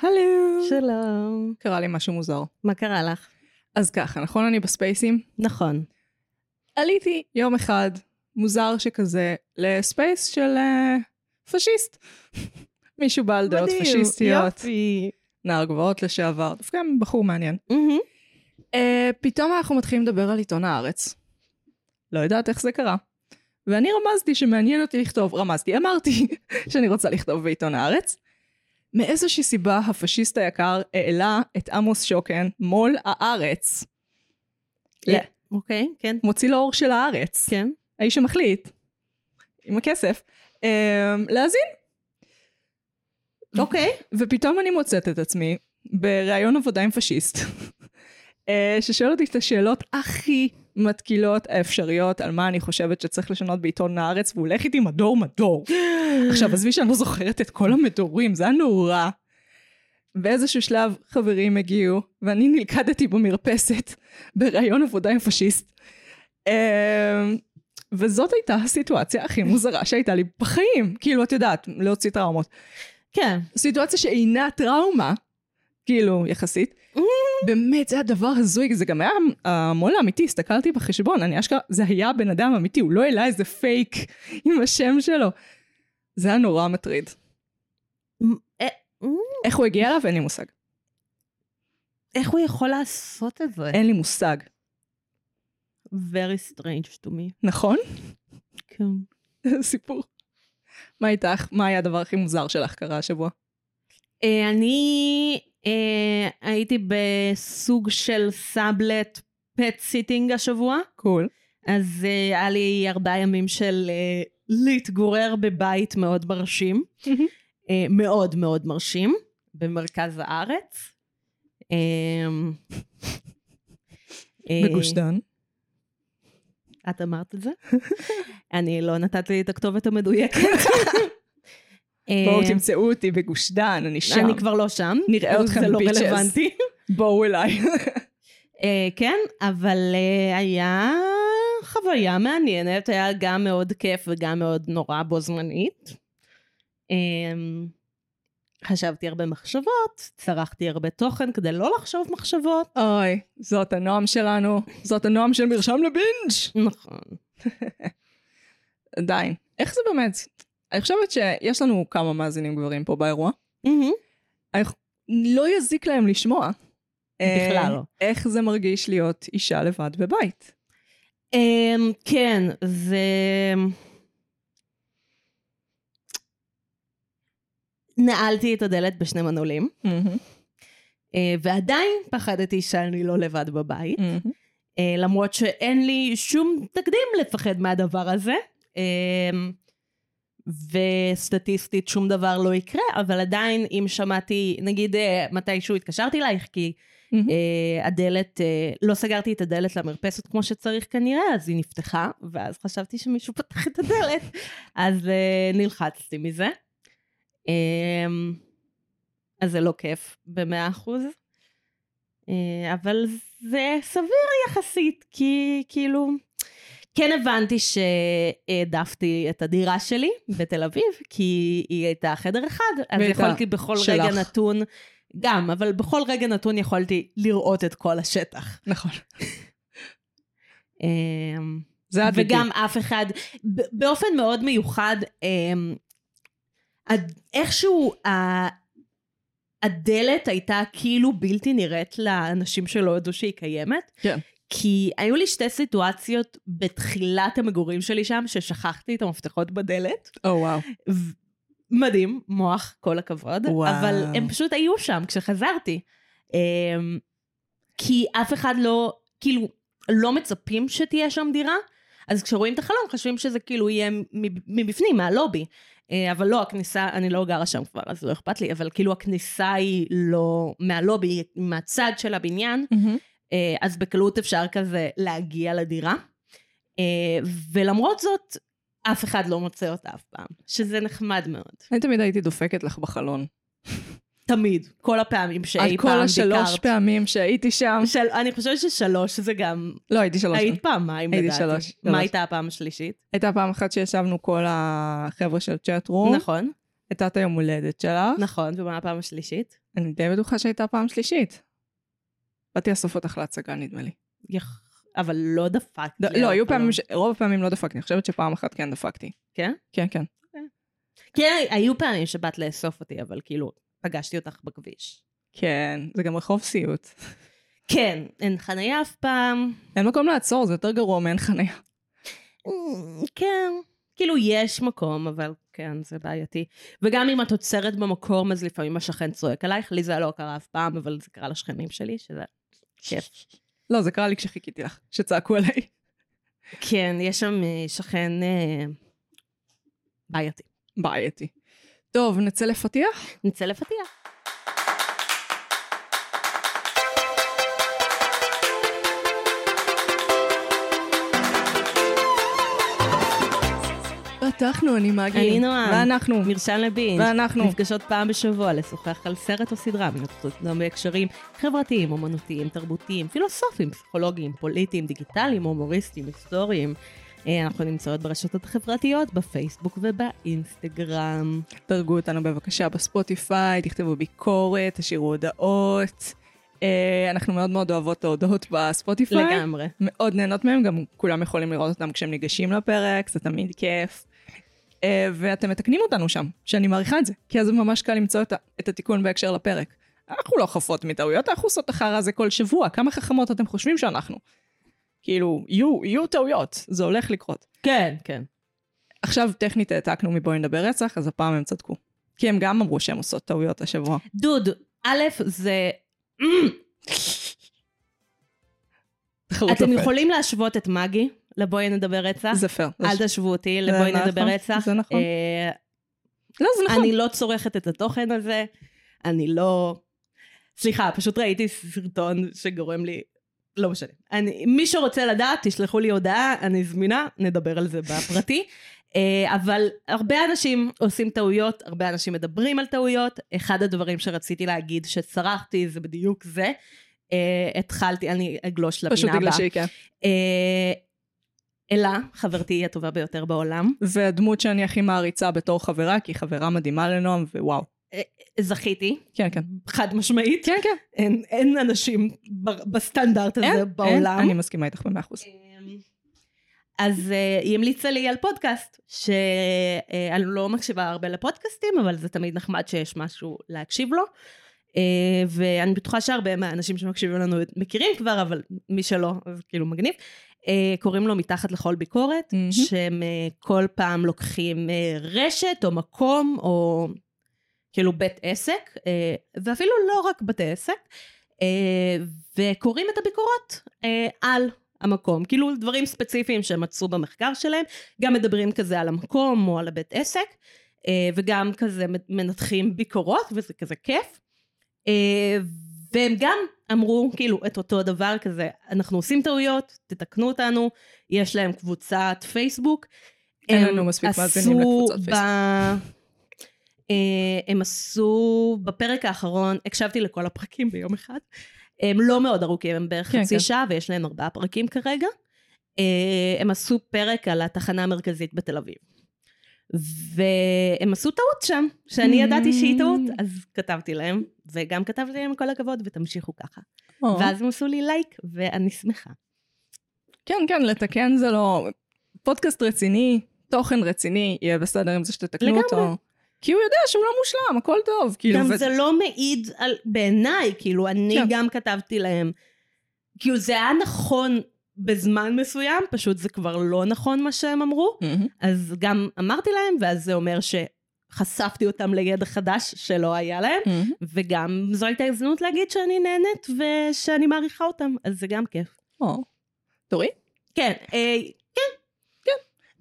הלו. שלום. קרה לי משהו מוזר. מה קרה לך? אז ככה, נכון אני בספייסים? נכון. עליתי יום אחד, מוזר שכזה, לספייס של uh, פשיסט. מישהו בעל דעות מדהים, פשיסטיות, יופי. נער גבעות לשעבר, דווקא בחור מעניין. מהמם. Uh, פתאום אנחנו מתחילים לדבר על עיתון הארץ. לא יודעת איך זה קרה. ואני רמזתי שמעניין אותי לכתוב, רמזתי, אמרתי שאני רוצה לכתוב בעיתון הארץ. מאיזושהי סיבה הפשיסט היקר העלה את עמוס שוקן מול הארץ. אוקיי, כן. מוציא לאור של הארץ. כן. האיש שמחליט, עם הכסף, um, להאזין. אוקיי. ופתאום אני מוצאת את עצמי בראיון עבודה עם פשיסט, אה, ששואל אותי את השאלות הכי מתקילות האפשריות על מה אני חושבת שצריך לשנות בעיתון הארץ, והוא הולך איתי מדור מדור. עכשיו, עזבי שאני לא זוכרת את כל המדורים, זה היה נורא. באיזשהו שלב חברים הגיעו, ואני נלכדתי במרפסת בראיון עבודה עם פשיסט. אה, וזאת הייתה הסיטואציה הכי מוזרה שהייתה לי בחיים. כאילו, את יודעת, להוציא טראומות. כן. סיטואציה שאינה טראומה, כאילו, יחסית. באמת, זה הדבר הזוי, זה גם היה המו"ל האמיתי, הסתכלתי בחשבון, אני אשכרה, זה היה בן אדם אמיתי, הוא לא העלה איזה פייק עם השם שלו. זה היה נורא מטריד. אה, אה, איך הוא הגיע אליו? אין לי מושג. איך הוא יכול לעשות את זה? אין לי מושג. Very strange to me. נכון? כן. סיפור. מה איתך? מה היה הדבר הכי מוזר שלך קרה השבוע? אה, אני אה, הייתי בסוג של סאבלט pet sitting השבוע. Cool. אז uh, היה לי ארבעה ימים של להתגורר בבית מאוד מרשים. מאוד מאוד מרשים, במרכז הארץ. בגוש דן. את אמרת את זה? אני לא נתת לי את הכתובת המדויקת. בואו אה, תמצאו אותי בגוש דן, אני שם. אני כבר לא שם. נראה אתכם זה לא bitches. רלוונטי. בואו אליי. אה, כן, אבל אה, היה חוויה מעניינת, היה גם מאוד כיף וגם מאוד נורא בו זמנית. חשבתי הרבה מחשבות, צרכתי הרבה תוכן כדי לא לחשוב מחשבות. אוי, זאת הנועם שלנו, זאת הנועם של מרשם לבינג'. נכון. עדיין. איך זה באמת? אני חושבת שיש לנו כמה מאזינים גברים פה באירוע. לא יזיק להם לשמוע. אה, בכלל לא. איך זה מרגיש להיות אישה לבד בבית. אמ, כן, זה... נעלתי את הדלת בשני מנעולים, אה, ועדיין פחדתי שאני לא לבד בבית. אה, למרות שאין לי שום תקדים לפחד מהדבר הזה. וסטטיסטית שום דבר לא יקרה, אבל עדיין אם שמעתי, נגיד אה, מתישהו התקשרתי אלייך, כי אה, הדלת, אה, לא סגרתי את הדלת למרפסת כמו שצריך כנראה, אז היא נפתחה, ואז חשבתי שמישהו פתח את הדלת, אז אה, נלחצתי מזה. אה, אז זה לא כיף במאה אחוז. אה, אבל זה סביר יחסית, כי כאילו, כן הבנתי שהעדפתי את הדירה שלי בתל אביב, כי היא הייתה חדר אחד, אז יכולתי בכל שלך. רגע נתון, גם, אבל בכל רגע נתון יכולתי לראות את כל השטח. נכון. אמ, זה הדדי. וגם אף אחד, באופן מאוד מיוחד, אמ, איכשהו הדלת הייתה כאילו בלתי נראית לאנשים שלא ידעו שהיא קיימת. כן. כי היו לי שתי סיטואציות בתחילת המגורים שלי שם, ששכחתי את המפתחות בדלת. או וואו. ו- מדהים, מוח, כל הכבוד. וואו. אבל הם פשוט היו שם כשחזרתי. אמ, כי אף אחד לא, כאילו, לא מצפים שתהיה שם דירה, אז כשרואים את החלום חושבים שזה כאילו יהיה מב- מבפנים, מהלובי. אה, אבל לא, הכניסה, אני לא גרה שם כבר, אז לא אכפת לי, אבל כאילו הכניסה היא לא מהלובי, היא מהצד של הבניין, אה, אז בקלות אפשר כזה להגיע לדירה. אה, ולמרות זאת, אף אחד לא מוצא אותה אף פעם, שזה נחמד מאוד. אני תמיד הייתי דופקת לך בחלון. תמיד, כל הפעמים שאי על פעם כל השלוש ביקרת. פעמים שהייתי שם. של, אני חושבת ששלוש זה גם... לא, הייתי שלוש. היית פעמיים הייתי לדעתי. שלוש, מה שלוש. הייתה הפעם השלישית? הייתה פעם אחת שישבנו כל החבר'ה של צ'אט רום. נכון. הייתה את היום הולדת שלך. נכון, ומה הפעם השלישית? אני די בטוחה שהייתה פעם שלישית. באתי לאסוף אותך להצגה, נדמה לי. יח... אבל לא דפקתי. ד- לא, היו פעמים, ש... רוב הפעמים לא דפקתי, אני חושבת שפעם אחת כן דפקתי. כן? כן, כן. כן, היו פעמים שבאת לאסוף אותי, אבל כאילו, פגשתי אותך בכביש. כן, זה גם רחוב סיוט. כן, אין חניה אף פעם. אין מקום לעצור, זה יותר גרוע מאין חניה. כן, כאילו יש מקום, אבל כן, זה בעייתי. וגם אם את עוצרת במקום, אז לפעמים השכן צועק עלייך, לי זה לא קרה אף פעם, אבל זה קרה לשכנים שלי, שזה כיף. לא, זה קרה לי כשחיכיתי לך, שצעקו עליי. כן, יש שם אה, שכן אה, בעייתי. בעייתי. טוב, נצא לפתיח? נצא לפתיח. פתחנו, אני מגי. אני נועה. ואנחנו. מרשם לבינג'. ואנחנו. נפגשות פעם בשבוע לשוחח על סרט או סדרה, מנותחות גם בהקשרים חברתיים, אומנותיים, תרבותיים, פילוסופיים, פסיכולוגיים, פוליטיים, דיגיטליים, הומוריסטיים, היסטוריים. אה, אנחנו נמצאות ברשתות החברתיות, בפייסבוק ובאינסטגרם. דרגו אותנו בבקשה בספוטיפיי, תכתבו ביקורת, תשאירו הודעות. אה, אנחנו מאוד מאוד אוהבות את ההודעות בספוטיפיי. לגמרי. מאוד נהנות מהם, גם כולם יכולים לראות אותם כשהם ניגשים לפרק, זה תמיד כיף. אה, ואתם מתקנים אותנו שם, שאני מעריכה את זה, כי אז ממש קל למצוא את, את התיקון בהקשר לפרק. אנחנו לא חפות מטעויות, אנחנו עושות את החרא הזה כל שבוע, כמה חכמות אתם חושבים שאנחנו? כאילו, יהיו, יהיו טעויות, זה הולך לקרות. כן, כן. עכשיו טכנית העתקנו מבואי נדבר רצח, אז הפעם הם צדקו. כי הם גם אמרו שהם עושות טעויות השבוע. דוד, א', זה... אתם. יכולים להשוות את מגי לבואי נדבר רצח? זה פייר. אל תשוו אותי לבואי נכון, נדבר רצח. זה נכון. אה, לא, זה נכון. אני לא צורכת את התוכן הזה, אני לא... סליחה, פשוט ראיתי סרטון שגורם לי... לא משנה. אני, מי שרוצה לדעת, תשלחו לי הודעה, אני זמינה, נדבר על זה בפרטי. אה, אבל הרבה אנשים עושים טעויות, הרבה אנשים מדברים על טעויות. אחד הדברים שרציתי להגיד שצרחתי זה בדיוק זה. אה, התחלתי, אני אגלוש פשוט לפינה בגלל הבאה. שהיא כן. אה, אלה, חברתי הטובה ביותר בעולם. והדמות שאני הכי מעריצה בתור חברה, כי היא חברה מדהימה לנועם, ווואו. זכיתי, כן, כן. חד משמעית. כן, כן. אין, אין אנשים ב- בסטנדרט הזה אין, בעולם. אין, אני מסכימה איתך במאה אחוז. אמ, אז אה, היא המליצה לי על פודקאסט, שאני לא מקשיבה הרבה לפודקאסטים, אבל זה תמיד נחמד שיש משהו להקשיב לו. אה, ואני בטוחה שהרבה מהאנשים שמקשיבים לנו מכירים כבר, אבל מי שלא, אז כאילו מגניב. אה, קוראים לו מתחת לכל ביקורת, מהמם. שהם אה, כל פעם לוקחים אה, רשת או מקום או כאילו בית עסק, ואפילו לא רק בתי עסק, וקוראים את הביקורות על המקום, כאילו דברים ספציפיים שהם מצאו במחקר שלהם, גם מדברים כזה על המקום או על הבית עסק, וגם כזה מנתחים ביקורות, וזה כזה כיף. והם גם אמרו כאילו את אותו דבר כזה, אנחנו עושים טעויות, תתקנו אותנו, יש להם קבוצת פייסבוק. אין לנו מספיק מאזינים לקבוצת ב... אה, הם עשו בפרק האחרון, הקשבתי לכל הפרקים ביום אחד, הם לא מאוד ארוכים, הם בערך כן, חצי כן. שעה ויש להם ארבעה פרקים כרגע. אה, הם עשו פרק על התחנה המרכזית בתל אביב. והם עשו טעות שם, שאני ידעתי שהיא טעות, אז כתבתי להם, וגם כתבתי להם כל הכבוד, ותמשיכו ככה. או. ואז הם עשו לי לייק, ואני שמחה. כן, כן, לתקן זה לא... פודקאסט רציני, תוכן רציני, יהיה בסדר עם זה שתתקנו לגמרי. אותו. כי הוא יודע שהוא לא מושלם, הכל טוב. כאילו, גם ו- זה לא מעיד על, בעיניי, כאילו, אני כן. גם כתבתי להם, כאילו, זה היה נכון בזמן מסוים, פשוט זה כבר לא נכון מה שהם אמרו, מהמם. אז גם אמרתי להם, ואז זה אומר שחשפתי אותם לידע חדש שלא היה להם, מהמם. וגם זו הייתה הזדמנות להגיד שאני נהנית ושאני מעריכה אותם, אז זה גם כיף. או. תורי? כן, אה,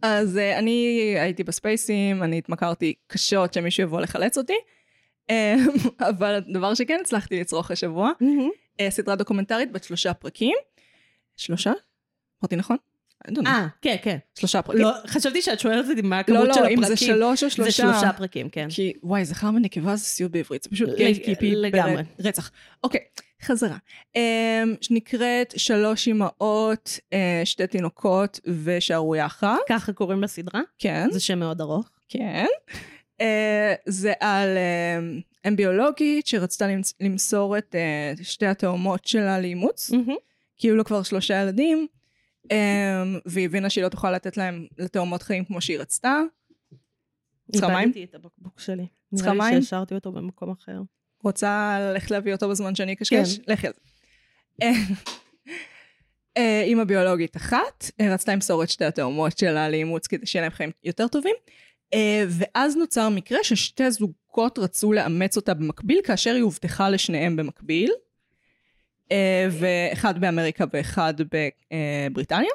אז uh, אני הייתי בספייסים, אני התמכרתי קשות שמישהו יבוא לחלץ אותי, אה, אבל הדבר שכן הצלחתי לצרוך השבוע, uh, סדרה דוקומנטרית בת שלושה פרקים. שלושה? אמרתי נכון? אה, כן, כן. שלושה פרקים. לא, חשתי שאת שואלת אותי מה לא, הכמות של לא, הפרקים. אם זה שלוש או שלושה. זה שלושה פרקים, כן. כי וואי, זכר ונקבה זה סיוט בעברית, זה פשוט גייט קיפי לגמרי. רצח. אוקיי, חזרה. Um, שנקראת שלוש אמהות, uh, שתי תינוקות ושערורייה אחת. ככה קוראים לסדרה? כן, זה שם מאוד ארוך. כן. אה, זה על אה, אם ביולוגית שרצתה למס- למסור את אה, שתי התאומות שלה לאימוץ, כי היו לה כבר שלושה ילדים, אה, והיא הבינה שהיא לא תוכל לתת להם לתאומות חיים כמו שהיא רצתה. צריכה מים? איבדתי את הבקבוק שלי. צריכה נראה לי מים? שהשארתי אותו במקום אחר. רוצה ללכת להביא אותו בזמן שאני אקשקש? כן. לכי על זה. אה, אה, אימא ביולוגית אחת, אה, רצתה למסור את שתי התאומות שלה לאימוץ כדי שיהיה להם חיים יותר טובים, ואז נוצר מקרה ששתי זוגות רצו לאמץ אותה במקביל, כאשר היא הובטחה לשניהם במקביל, ואחד באמריקה ואחד בבריטניה.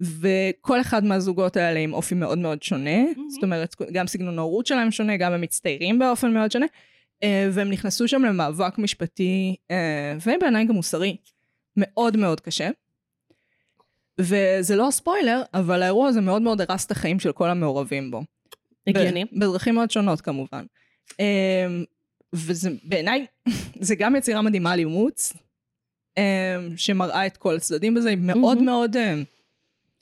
וכל אחד מהזוגות האלה עם אופי מאוד מאוד שונה, זאת אומרת, גם סגנון ההורות שלהם שונה, גם הם מצטיירים באופן מאוד שונה, אה, והם נכנסו שם למאבק משפטי, אה, ובעיניי גם מוסרי, מאוד מאוד קשה. וזה לא ספוילר, אבל האירוע הזה מאוד מאוד הרס את החיים של כל המעורבים בו. הגיוני. בדרכים מאוד שונות כמובן. אה, וזה בעיניי, זה גם יצירה מדהימה על אימוץ, אה, שמראה את כל הצדדים בזה, היא מאוד מהמם. מאוד, אה,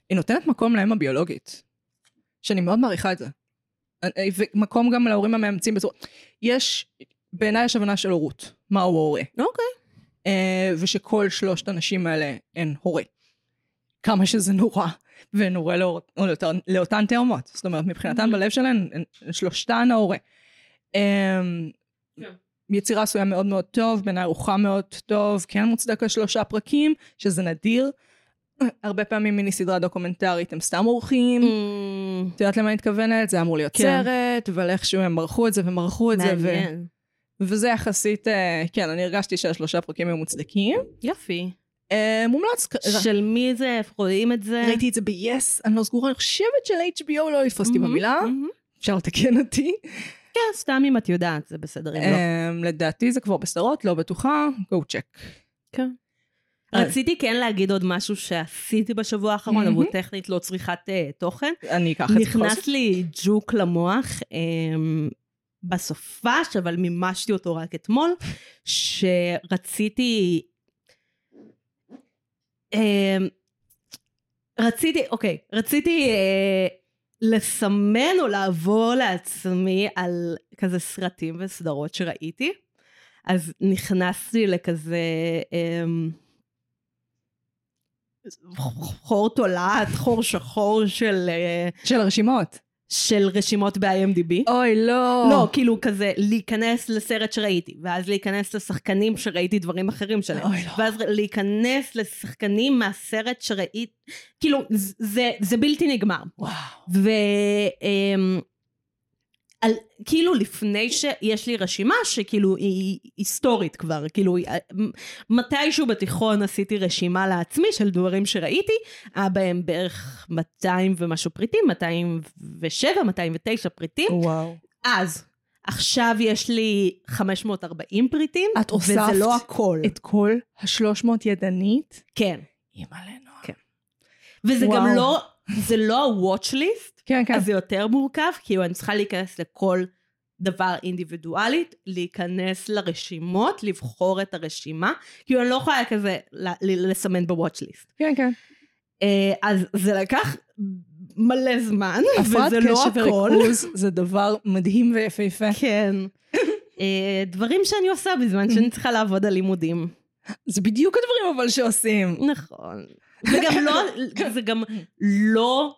היא נותנת מקום לאם הביולוגית, שאני מאוד מעריכה את זה. אה, אה, ומקום גם להורים המאמצים בצורה, יש, בעיניי יש הבנה של הורות, מהו הורה. אוקיי. אה, ושכל שלושת הנשים האלה הן הורה. כמה שזה נורא, ונורא לאור, או לאותן, לאותן תאומות. זאת אומרת, מבחינתן בלב שלהן, הן- הן שלושתן ההורה. יצירה עשויה מאוד מאוד טוב, בעיניי ערוכה מאוד טוב, כן מוצדק לשלושה פרקים, שזה נדיר. הרבה פעמים מיני סדרה דוקומנטרית הם סתם עורכים. Mm, את יודעת למה אני מתכוונת? זה אמור להיות כן. סרט, אבל איכשהו הם מרחו את זה ומרחו את זה. ו... מעניין. וזה יחסית, אה, כן, אני הרגשתי שהשלושה פרקים היו מוצדקים. יופי. אה, מומלץ, של מי זה? איפה רואים את זה? ראיתי את זה ב-yes, אני לא סגורה, אני חושבת של HBO לא אותי מהמם, במילה, מהמם. אפשר לתקן אותי. כן, סתם אם את יודעת, זה בסדר. אם לא. אה, לדעתי זה כבר בסדרות, לא בטוחה, go check. כן. אה. רציתי כן להגיד עוד משהו שעשיתי בשבוע האחרון, אבל טכנית לא צריכת אה, תוכן. אני אקח את זה. נכנס לי ג'וק למוח אמ, בסופש, אבל מימשתי אותו רק אתמול, שרציתי... אמ, רציתי, אוקיי, רציתי אה, לסמן או לעבור לעצמי על כזה סרטים וסדרות שראיתי. אז נכנסתי לכזה אמ, חור תולעת, חור שחור של, אה, של הרשימות. של רשימות ב-IMDb. אוי, לא. לא, כאילו כזה להיכנס לסרט שראיתי, ואז להיכנס לשחקנים שראיתי דברים אחרים שלהם, אוי, לא. ואז להיכנס לשחקנים מהסרט שראיתי, כאילו זה, זה בלתי נגמר. וואו. ו... אמ, על, כאילו לפני שיש לי רשימה שכאילו היא היסטורית כבר, כאילו היא- מתישהו בתיכון עשיתי רשימה לעצמי של דברים שראיתי, היה בהם בערך 200 ומשהו פריטים, 207, 209 פריטים, וואו. אז עכשיו יש לי 540 פריטים, את הוספת וזה לא הכל. את כל השלוש מאות ידנית? כן. אימא'לה נועה. כן. וזה וואו. גם לא, זה לא ה-watch list, כן, כן. אז זה יותר מורכב, כאילו אני צריכה להיכנס לכל דבר אינדיבידואלית, להיכנס לרשימות, לבחור את הרשימה, כאילו אני לא יכולה כזה לסמן בוואץ' ליסט. כן, כן. אז זה לקח מלא זמן, הפרעת וזה לא קשב הכל. וריכוז זה דבר מדהים ויפהפה. כן. אה, דברים שאני עושה בזמן שאני צריכה לעבוד על לימודים. זה בדיוק הדברים אבל שעושים. נכון. וגם לא, זה גם לא,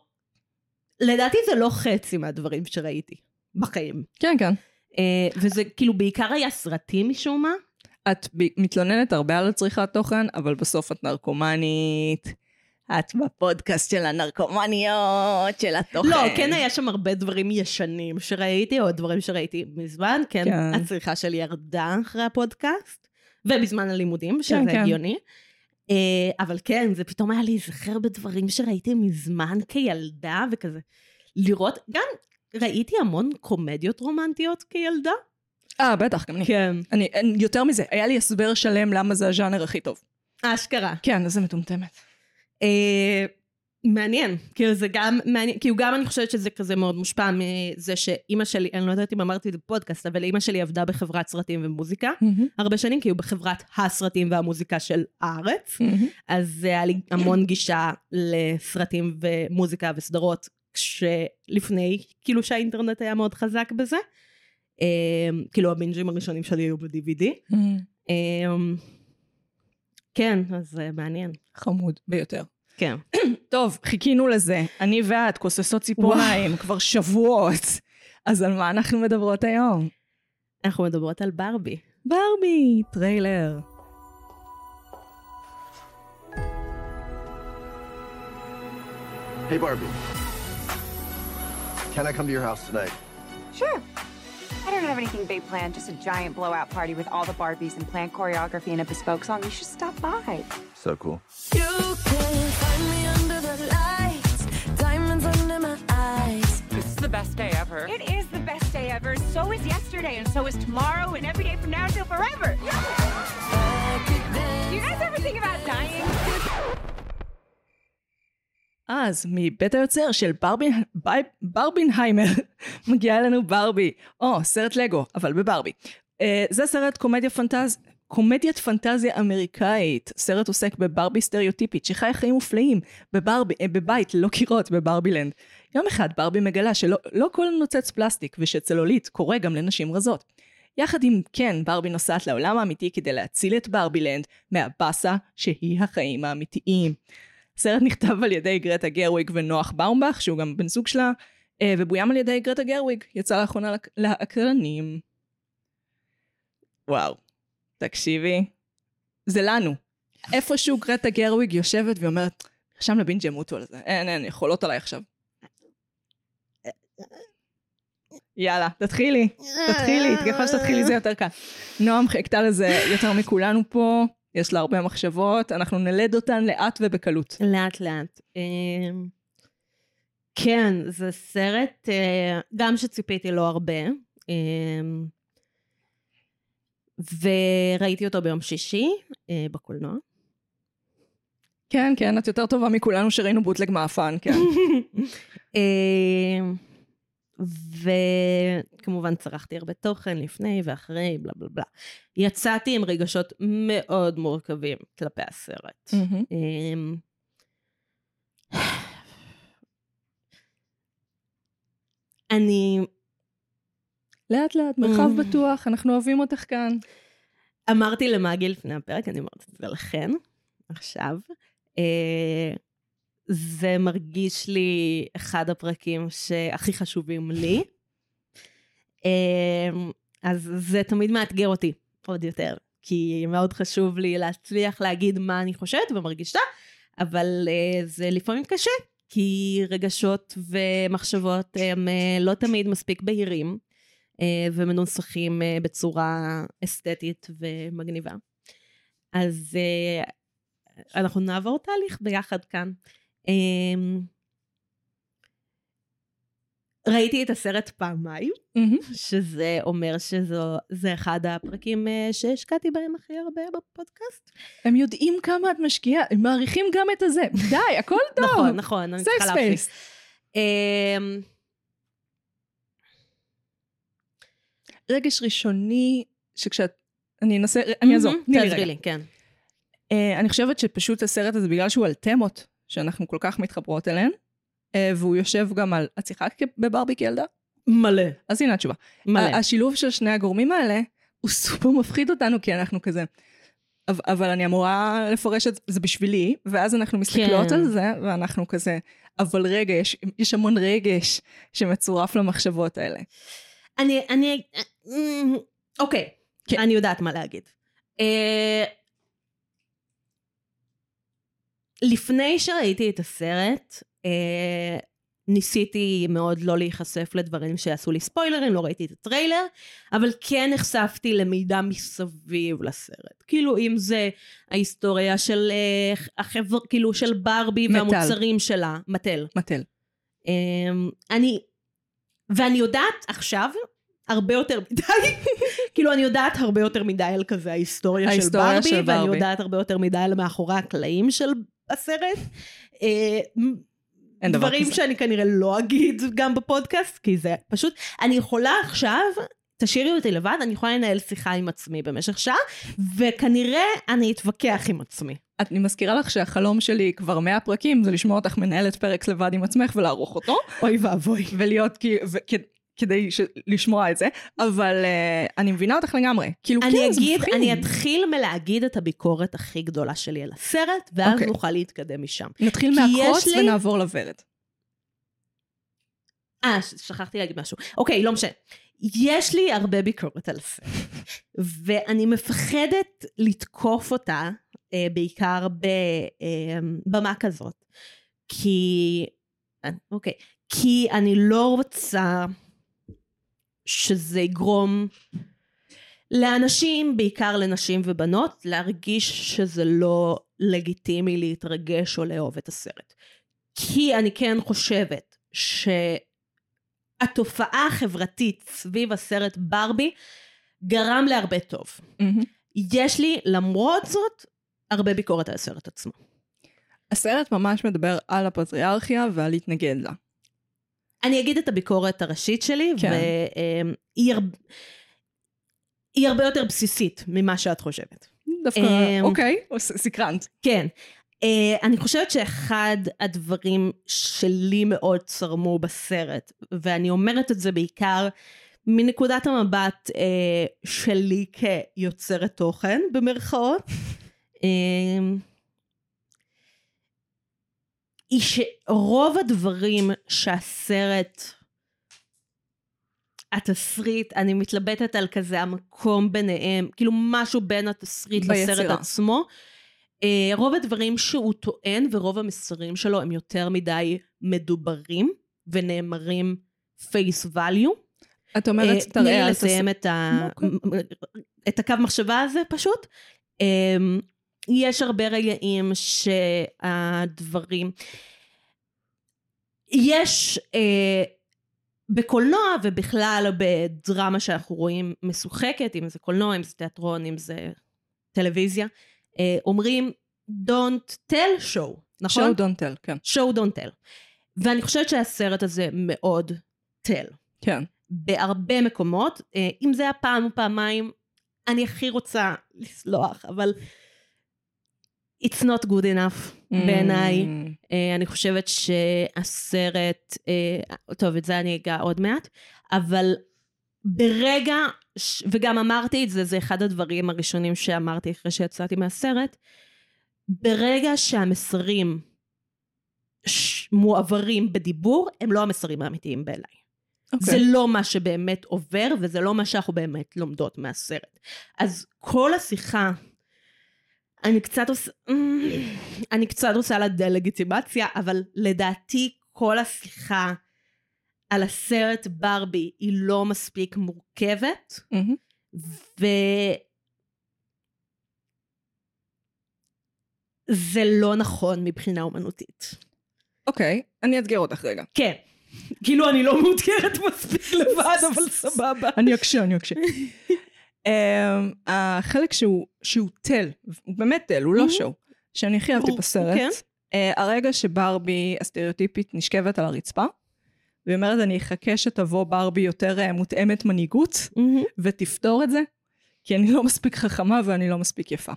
לדעתי זה לא חצי מהדברים שראיתי בחיים. כן, כן. אה, וזה כאילו בעיקר היה סרטים משום מה. את מתלוננת הרבה על צריכת תוכן, אבל בסוף את נרקומנית. את בפודקאסט של הנרקומניות, של התוכן. לא, כן היה שם הרבה דברים ישנים שראיתי, או דברים שראיתי מזמן, כן, כן. הצריכה שלי ירדה אחרי הפודקאסט, ובזמן הלימודים, שזה כן, כן. הגיוני. אה, אבל כן, זה פתאום היה להיזכר בדברים שראיתי מזמן כילדה, וכזה לראות, גם ראיתי המון קומדיות רומנטיות כילדה. אה, בטח, גם אני. כן. אני, אני. יותר מזה, היה לי הסבר שלם למה זה הז'אנר הכי טוב. אשכרה. כן, איזה מטומטמת. מעניין, כאילו זה גם מעניין, כאילו גם אני חושבת שזה כזה מאוד מושפע מזה שאימא שלי, אני לא יודעת אם אמרתי את זה בפודקאסט, אבל אימא שלי עבדה בחברת סרטים ומוזיקה הרבה שנים, כאילו בחברת הסרטים והמוזיקה של הארץ, אז היה לי המון גישה לסרטים ומוזיקה וסדרות כשלפני, כאילו שהאינטרנט היה מאוד חזק בזה. אמ, כאילו הבינג'ים הראשונים שלי היו ב-DVD. אמ, כן, אז זה מעניין. חמוד ביותר. כן. טוב, חיכינו לזה. אני ואת כוססות ציפורניים כבר שבועות. אז על מה אנחנו מדברות היום? אנחנו מדברות על ברבי. ברבי, טריילר. Hey, Barbie. Can I come to your house tonight? Sure. I don't have anything big planned, just a giant blowout party with all the Barbies and planned choreography and a bespoke song. You should stop by. So cool. You can find me under the lights, diamonds under my eyes. This is the best day ever. It is the best day ever. So is yesterday, and so is tomorrow, and every day from now until forever. I could dance. Do you guys ever think about dying? אז מבית היוצר של ברבין, בי, ברבינהיימר מגיעה אלינו ברבי, או סרט לגו, אבל בברבי. Uh, זה סרט קומדיה פנטז... קומדיית פנטזיה אמריקאית, סרט עוסק בברבי סטריאוטיפית שחיה חיים מופלאים בברבי, אה, בבית ללא קירות בברבילנד. יום אחד ברבי מגלה שלא לא כל נוצץ פלסטיק ושצלולית קורה גם לנשים רזות. יחד עם קן, ברבי נוסעת לעולם האמיתי כדי להציל את ברבילנד מהבאסה שהיא החיים האמיתיים. הסרט נכתב על ידי גרטה גרוויג ונוח באומבך, שהוא גם בן זוג שלה, אה, ובוים על ידי גרטה גרוויג, יצא לאחרונה לאקרנים. וואו, תקשיבי, זה לנו. איפשהו גרטה גרוויג יושבת ואומרת, שם לבינג' ימותו על זה, אין, אין, יכולות עליי עכשיו. יאללה, תתחילי, תתחילי, ככל שתתחילי זה יותר קל. נועם חיכתה לזה יותר מכולנו פה, יש לה הרבה מחשבות, אנחנו נלד אותן לאט ובקלות. לאט לאט. אמ, כן, זה סרט, אה, גם שציפיתי לו הרבה, אמ, וראיתי אותו ביום שישי אה, בקולנוע. כן, כן, את יותר טובה מכולנו שראינו בוטלג מאפן, כן. אמ, וכמובן צרכתי הרבה תוכן לפני ואחרי, בלה בלה בלה. יצאתי עם רגשות מאוד מורכבים כלפי הסרט. אמ, אני לאט לאט, מרחב Mm. בטוח, אנחנו אוהבים אותך כאן. אמרתי למאגי לפני הפרק, אני אומרת את זה לכן, עכשיו. אה, זה מרגיש לי אחד הפרקים שהכי חשובים לי. אה, אז זה תמיד מאתגר אותי עוד יותר, כי מאוד חשוב לי להצליח להגיד מה אני חושבת ומרגישה, אבל אה, זה לפעמים קשה, כי רגשות ומחשבות הם אה, לא תמיד מספיק בהירים. אה, ומנוסחים בצורה אסתטית ומגניבה. אז אנחנו נעבור תהליך ביחד כאן. אה, ראיתי את הסרט פעמיים, מהמם. שזה אומר שזה אחד הפרקים אה, שהשקעתי בהם הכי הרבה בפודקאסט. הם יודעים כמה את משקיעה, הם מעריכים גם את הזה. די, הכל טוב. נכון, נכון, אני צריכה להפסיק. אה, רגש ראשוני, שכשאת... אני אנסה, אני אעזור. תעזרי. לי, כן. אה, אני חושבת שפשוט הסרט הזה, בגלל שהוא על תמות שאנחנו כל כך מתחברות אליהן, אה, והוא יושב גם על... את שיחקת בברבי כילדה? מלא. אז הנה התשובה. מלא. השילוב של שני הגורמים האלה, הוא סופר מפחיד אותנו, כי אנחנו כזה... אבל, אני אמורה לפרש את זה בשבילי, ואז אנחנו מסתכלות כן. על זה, ואנחנו כזה, אבל רגע, יש, יש המון רגש שמצורף למחשבות האלה. אני, אני, אמ, אוקיי, כן. אני יודעת מה להגיד. אה, לפני שראיתי את הסרט, אה, ניסיתי מאוד לא להיחשף לדברים שעשו לי ספוילרים, לא ראיתי את הטריילר, אבל כן נחשפתי למידע מסביב לסרט. כאילו אם זה ההיסטוריה של אה, החבר, כאילו של ברבי מטל. והמוצרים שלה, מטל. מטל. אמ, אני, ואני יודעת עכשיו הרבה יותר מדי, כאילו אני יודעת הרבה יותר מדי על כזה ההיסטוריה, ההיסטוריה של ברבי, של ואני ברבי. יודעת הרבה יותר מדי על מאחורי הקלעים של הסרט. אה, אין דבר דברים כזה. שאני כנראה לא אגיד גם בפודקאסט, כי זה פשוט, אני יכולה עכשיו תשאירי אותי לבד, אני יכולה לנהל שיחה עם עצמי במשך שעה, וכנראה אני אתווכח עם עצמי. אני מזכירה לך שהחלום שלי כבר 100 פרקים זה לשמוע אותך מנהלת פרק לבד עם עצמך ולערוך אותו, אוי ואבוי. ולהיות כאילו, כדי ש- לשמוע את זה, אבל uh, אני מבינה אותך לגמרי. כאילו, אני כן, זה אגיד, מפחיד. אני אתחיל מלהגיד את הביקורת הכי גדולה שלי על הסרט, ואז אוקיי. נוכל להתקדם משם. נתחיל מהקרוץ לי- ונעבור לוורד. אה, שכחתי להגיד משהו. אוקיי, לא משנה. יש לי הרבה ביקורת על הסרט, ואני מפחדת לתקוף אותה, אה, בעיקר בבמה כזאת, כי... אוקיי. כי אני לא רוצה שזה יגרום לאנשים, בעיקר לנשים ובנות, להרגיש שזה לא לגיטימי להתרגש או לאהוב את הסרט. כי אני כן חושבת שהתופעה החברתית סביב הסרט ברבי גרם להרבה טוב. מהמם. יש לי, למרות זאת, הרבה ביקורת על הסרט עצמו. הסרט ממש מדבר על הפטריארכיה ועל להתנגד לה. אני אגיד את הביקורת הראשית שלי, כן. והיא הר... היא הרבה יותר בסיסית ממה שאת חושבת. דווקא, אמ, אוקיי, ס- סקרנת. כן. Uh, אני חושבת שאחד הדברים שלי מאוד צרמו בסרט, ואני אומרת את זה בעיקר מנקודת המבט uh, שלי כיוצרת תוכן, במרכאות, uh, היא שרוב הדברים שהסרט, התסריט, אני מתלבטת על כזה המקום ביניהם, כאילו משהו בין התסריט ביצירה. לסרט עצמו. Uh, רוב הדברים שהוא טוען ורוב המסרים שלו הם יותר מדי מדוברים ונאמרים face value. את אומרת, אה, תני תראה, לי לסיים את, ה... את הקו מחשבה הזה פשוט. יש הרבה רגעים שהדברים... יש אה, בקולנוע ובכלל בדרמה שאנחנו רואים משוחקת, אם זה קולנוע, אם זה תיאטרון, אם זה טלוויזיה, אה, אומרים Don't tell show, נכון? show don't tell, כן. show don't tell. ואני חושבת שהסרט הזה מאוד tell. כן. בהרבה מקומות, אה, אם זה היה פעם או פעמיים, אני הכי רוצה לסלוח, אבל it's not good enough בעיניי. Mm, אה, אני חושבת שהסרט, אה, טוב, את זה אני אגע עוד מעט, אבל ברגע, ש- וגם אמרתי את זה, זה אחד הדברים הראשונים שאמרתי אחרי שיצאתי מהסרט, ברגע שהמסרים ש- מועברים בדיבור, הם לא המסרים האמיתיים בעיניי. אוקיי. זה לא מה שבאמת עובר, וזה לא מה שאנחנו באמת לומדות מהסרט. אז כל השיחה, אני קצת עושה, אני קצת עושה לה דה-לגיטימציה, אבל לדעתי כל השיחה על הסרט ברבי היא לא מספיק מורכבת, מהמם. ו... זה לא נכון מבחינה אומנותית. אוקיי, אני אאתגר אותך רגע. כן. כאילו אני לא מאותגרת מספיק לבד, אבל סבבה. אני אקשה, אני אקשה. um, החלק שהוא, שהוא תל, הוא באמת תל, הוא לא. שואו, שאני הכי אהבתי בסרט, כן. uh, הרגע שברבי הסטריאוטיפית נשכבת על הרצפה, והיא אומרת, אני אחכה שתבוא ברבי יותר uh, מותאמת מנהיגות. ותפתור את זה, כי אני לא מספיק חכמה ואני לא מספיק יפה.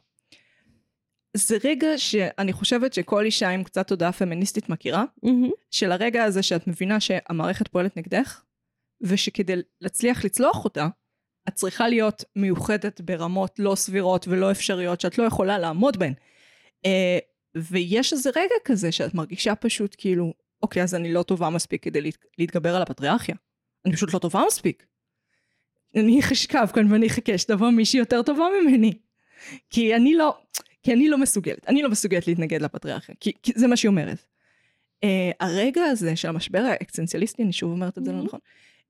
זה רגע שאני חושבת שכל אישה עם קצת תודעה פמיניסטית מכירה. של הרגע הזה שאת מבינה שהמערכת פועלת נגדך, ושכדי להצליח לצלוח אותה, את צריכה להיות מיוחדת ברמות לא סבירות ולא אפשריות שאת לא יכולה לעמוד בהן. אה, ויש איזה רגע כזה שאת מרגישה פשוט כאילו, אוקיי, אז אני לא טובה מספיק כדי להת, להתגבר על הפטריארכיה. אני פשוט לא טובה מספיק. אני אשכב כאן ואני אחכה שתבוא מישהי יותר טובה ממני. כי אני לא, כי אני לא מסוגלת, אני לא מסוגלת להתנגד לפטריארכיה, כי, כי זה מה שהיא אומרת. Uh, הרגע הזה של המשבר האקסטנציאליסטי, אני שוב אומרת את זה לא Mhm. נכון,